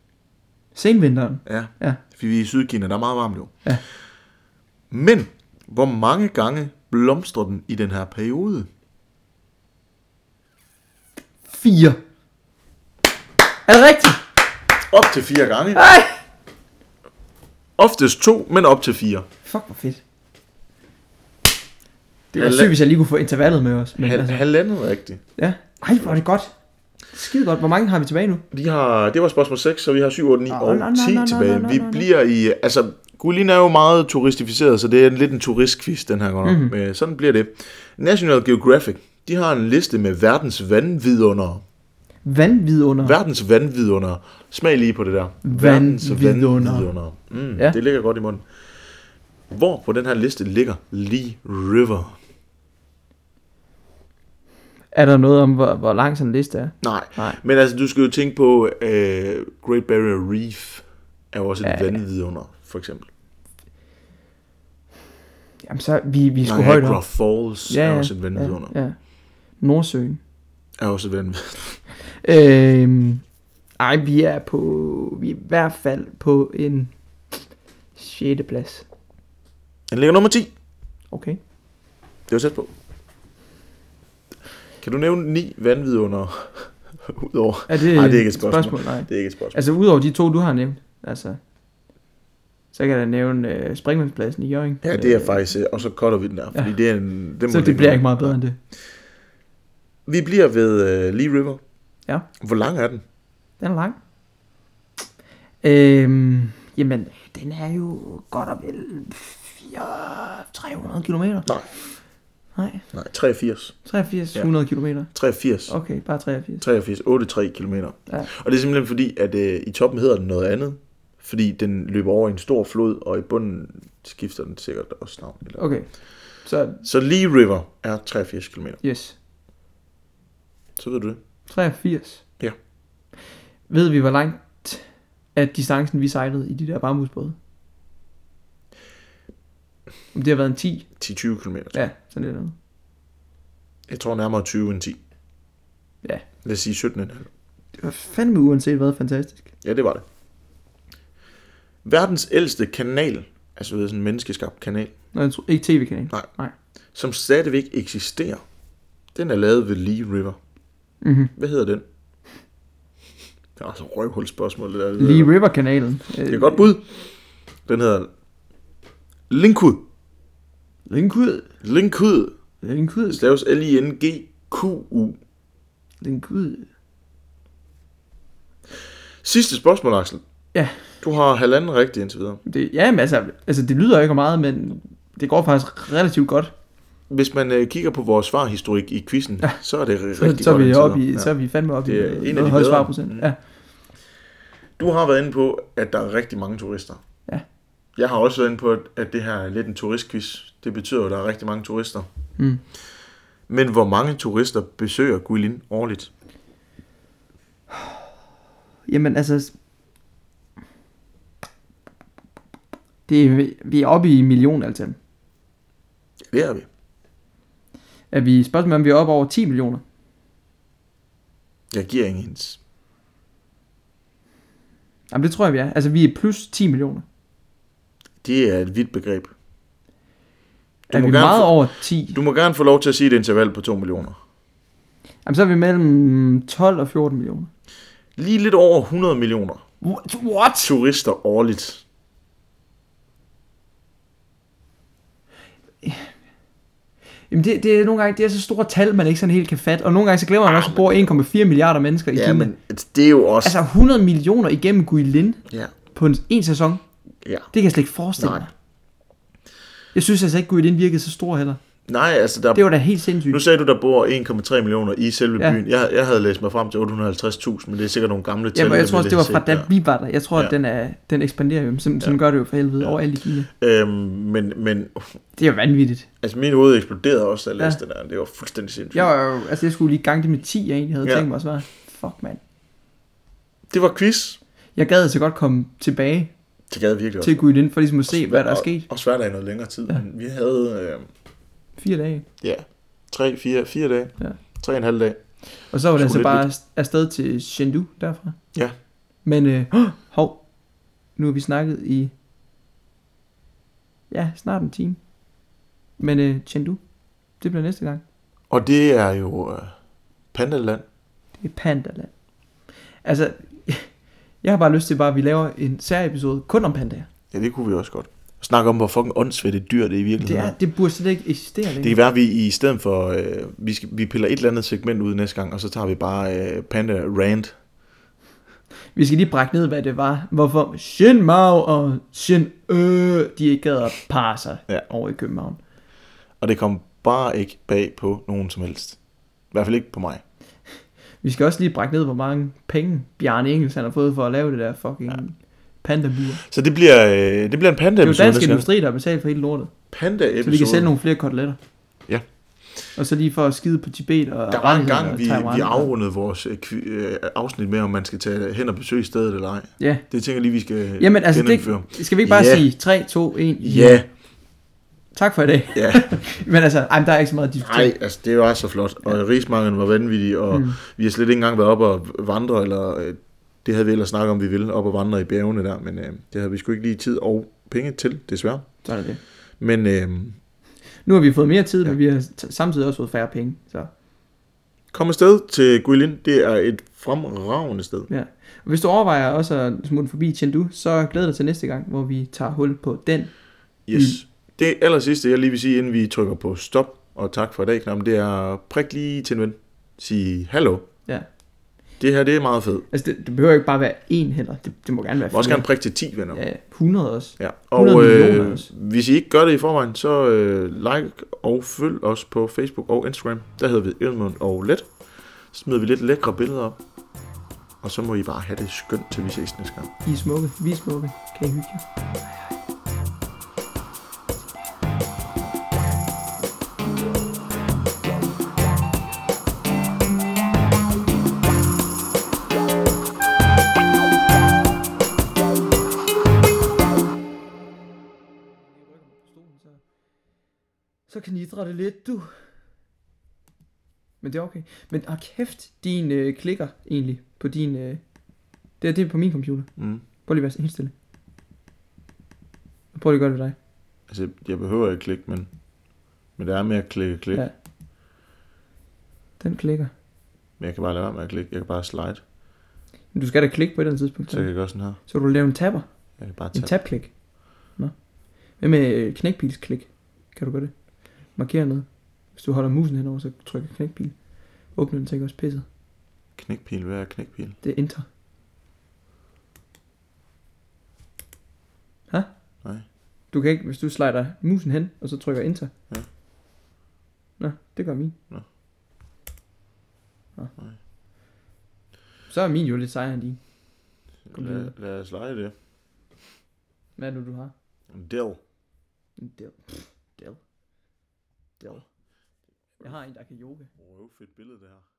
Senvinteren. Ja, Ja. fordi vi er i Sydkina, der er meget varmt jo. Ja. Men, hvor mange gange blomstrer den i den her periode? Fire. Er det rigtigt? Op til fire gange. Nej! Oftest to, men op til fire. Fuck, hvor fedt. Det var sygt, hvis jeg lige kunne få intervallet med os. Men Hal- altså, halvandet rigtigt. ja. Ej, hvor er det godt. Skide godt. Hvor mange har vi tilbage nu? Vi har, det var spørgsmål 6, så vi har 7, 8, 9 Nå, og nå, nå, 10 nå, nå, tilbage. nå, Vi nå, nå. bliver i... Altså, Gulin er jo meget turistificeret, så det er lidt en turistquiz, den her gang. Mhm. Mm-hmm. Men sådan bliver det. National Geographic, de har en liste med verdens vandvidundere. Vandvidunder. Verdens vandvidundere. Smag lige på det der. Vandvidundere. vandvidundere. Mm, Ja. ja. Det ligger godt i munden. Hvor på den her liste ligger Lee River? Er der noget om, hvor, hvor lang sådan en liste er? Nej. Nej. Men altså, du skal jo tænke på, uh, Great Barrier Reef er jo også et Ja, ja, ja. vandvidunder, for eksempel. Jamen så, vi, vi skulle højt Niagara op. Falls ja, er også et vandvidunder. Ja, ja, ja. Nordsøen. Er også et vandvidunder. Øhm, ej, vi er på, vi er i hvert fald på en 6. plads. Den ligger nummer 10. Okay. Det var tæt på. Kan du nævne ni vandvidunder udover? Er det, Nej, det er ikke et spørgsmål. spørgsmål nej. Det er ikke et spørgsmål. Altså udover de to, du har nævnt, altså, så kan jeg nævne øh, springvandspladsen i Jørgen. Ja, det er faktisk, øh, og så cutter vi den der, fordi Ja. det er en... Det må Så det bliver ikke meget bedre end det. Vi bliver ved uh, Lee River. Ja. Hvor lang er den? Den er lang. Øhm, Jamen, den er jo godt og vel 400, 300 kilometer. Nej. Nej, Nej, 83. 83, Ja. 100 kilometer. 83. Okay, bare 83. 83, 83 km. Ja. Og det er simpelthen fordi, at øh, i toppen hedder den noget andet. Fordi den løber over en stor flod, og i bunden skifter den sikkert også navn. Eller. Okay, så Så Lee River er 83 km. yes. Så ved du det. 83. Ved vi, hvor langt at distancen, vi sejlede i de der bambusbåde? Om det har været en 10? 10-20 km. Ja, sådan lidt andet. Jeg tror nærmere 20 end 10. Ja. Lad os sige 17,5. Det var fandme uanset hvad fantastisk. Ja, det var det. Verdens ældste kanal, altså ved sådan en menneskeskabt kanal, tror, ikke tv-kanal. Nej. Nej. som stadigvæk eksisterer, den er lavet ved Lee River. Mm-hmm. Hvad hedder den? Det er altså røvhul spørgsmål, det der. Lee River-kanalen. Det er et godt bud. Den hedder Linkud. Linkud. Linkud. Linkud. Staves L-I-N-G-Q-U. Linkud. Sidste spørgsmål, Axel. Ja. Du har halvanden rigtig indtil videre. Det, ja, men altså, altså, det lyder ikke meget, men det går faktisk relativt godt. Hvis man øh, kigger på vores svarhistorik i quizzen, ja. så er det Så, rigtig så, er godt vi oppe i, videre. så er vi fandme oppe er i en af de bedre. svarprocent. Mm. Ja. Du har været inde på, at der er rigtig mange turister. Ja. Jeg har også været inde på, at- det her er lidt en turistquiz. Det betyder at der er rigtig mange turister. Mm. Men hvor mange turister besøger Guilin årligt? Jamen altså... Det er, vi er oppe i millionantal. Ja, det er vi. Er vi spørgsmålet, om vi er oppe over 10 millioner? Jeg giver ingen. Jamen det tror jeg, vi er. Altså vi er plus 10 millioner. Det er et vidt begreb. er må vi meget få- over 10? Du må gerne få lov til at sige et interval på 2 millioner. Jamen så er vi mellem 12 og 14 millioner. Lige lidt over 100 millioner? What? turister årligt. Jamen det, det er nogle gange, det er så store tal, man ikke sådan helt kan fatte. Og nogle gange så glemmer man også, at bor 1,4 milliarder mennesker i Ja, Kina. men det er jo også... Altså 100 millioner igennem Guilin Ja, på en, en sæson. ja. Det kan jeg slet ikke forestille Nej. mig. Jeg synes altså ikke, Guilin virkede så stor heller. Nej, altså der... Det var da helt sindssygt. Nu sagde du, der bor 1,3 millioner i selve Ja. byen. Jeg, jeg havde læst mig frem til 850.000, men det er sikkert nogle gamle tal. Jamen, jeg tror også, det var fra da vi var der. Jeg tror, Ja. at den, er, den ekspanderer jo. Sådan, sådan gør det jo for helvede Ja. overalt i Kina. Øhm, men, men Det er jo vanvittigt. altså, min hoved eksploderede også, da jeg Ja. læste det der. Det var fuldstændig sindssygt. Jeg, var jo, altså, jeg skulle lige gange det med 10, jeg egentlig havde Ja. tænkt mig at svare. Fuck, mand. Det var quiz. Jeg gad så godt komme tilbage Det gad virkelig også. til Guilin, for ligesom at se, hvad der er Og- sket. Og svært af noget længere tid. Ja. Ja. Men vi havde, øh, Fire dage. ja, tre, fire, fire dage. Ja. Tre og en halv dag. Og så var det altså lidt bare afsted til Chengdu derfra. Ja. Men, øh, hov, nu har vi snakket i, ja, snart en time. Men øh, Chengdu, det bliver næste gang. Og det er jo øh, Pandaland. Det er pandaland. Altså, jeg har bare lyst til bare, at vi laver en særiepisode kun om pandaer. Ja, det kunne vi også godt. Snakke om, hvor fucking åndssvagt et dyr det i Det, virkeligheden. er, det burde slet ikke eksistere længere. Det kan være, at vi i stedet for, øh, vi, skal, vi piller et eller andet segment ud næste gang, og så tager vi bare øh, Panda Rant. Vi skal lige brække ned, hvad det var. Hvorfor Shin Mao og Shin Øh, de ikke gad at parre sig Ja. over i København. Og det kom bare ikke bag på nogen som helst. I hvert fald ikke på mig. Vi skal også lige brække ned, hvor mange penge Bjarne Engels han har fået for at lave det der fucking ja. Panda Så det bliver, øh, det bliver en panda Det er jo dansk industri, der har betalt for hele lortet. Panda episode. Så vi kan sælge nogle flere koteletter. Ja. Og så lige for at skide på Tibet og Der var en gang, vi, vi afrundede vores øh, øh, afsnit med, om man skal tage hen og besøge stedet eller ej. Ja. Det tænker jeg lige, vi skal Jamen altså, det, skal vi ikke bare Ja. sige 3, 2, 1? Ja, Tak for i dag. ja. Men altså, ej, der er ikke så meget at diskutere. Nej, altså det var så flot. Og ja. rismanglen var vanvittig, og Mm. mm. vi har slet ikke engang været op og vandre, eller øh, det havde vi ellers snakket om, vi ville, op og vandre i bjergene der, men øh, det havde vi sgu ikke lige tid og penge til, desværre. Så er det det. Men øh, Nu har vi fået mere tid, Ja. men vi har samtidig også fået færre penge. Så. kom afsted til Guilin, det er et fremragende sted. Ja. Og hvis du overvejer også at smutte forbi Chengdu, så glæder dig til næste gang, hvor vi tager hul på den. Yes. Mm. Det aller sidste, jeg lige vil sige, inden vi trykker på stop, og tak for i dag, knappen, det er prik lige til en ven. Sige hallo. Ja. Det her, det er meget fedt. Altså, det, det behøver ikke bare være én heller. Det, det må gerne være må også flere. gerne prikke til 10 venner. Ja, 100 også. Ja, 100 og millioner øh, også. hvis I ikke gør det i forvejen, så øh, like og følg os på Facebook og Instagram. Der hedder vi Edmund og Let. Så smider vi lidt lækre billeder op. Og så må I bare have det skønt, til vi ses næste gang. I er smukke. Vi er smukke. Kan I hygge jer? I idrætte lidt, du. Men det er okay. Men ah, kæft, din øh, klikker egentlig på din... Øh, det, er, det er på min computer. Mm. Prøv lige at være helt stille. Prøv lige at gøre det ved dig. Altså, jeg behøver ikke klikke, men, men det er med at klikke klik. Ja. Den klikker. Men jeg kan bare lade være med at klikke. Jeg kan bare slide. Men du skal da klikke på et eller andet tidspunkt. Så jeg kan gøre sådan her. Så du lave en tapper. Jeg kan bare En tage. tabklik. Nå. Hvad med øh, knækpilsklik? Kan du gøre det? Markere noget. Hvis du holder musen henover, så trykker knækpil. Åbner den, så ikke også pisset. Knækpil, hvad er knækpil? Det er enter. Hæ? Nej. Du kan ikke, hvis du slider musen hen, og så trykker enter. Ja. Nå, det gør min. Nå. Nå. Nej. Så er min jo lidt sejere end din. Kom Lad, videre. lad os lege det. Hvad er det, du har? En del. En del. Del. Del. Jeg har en, der kan yoga. Røv fedt billede det her.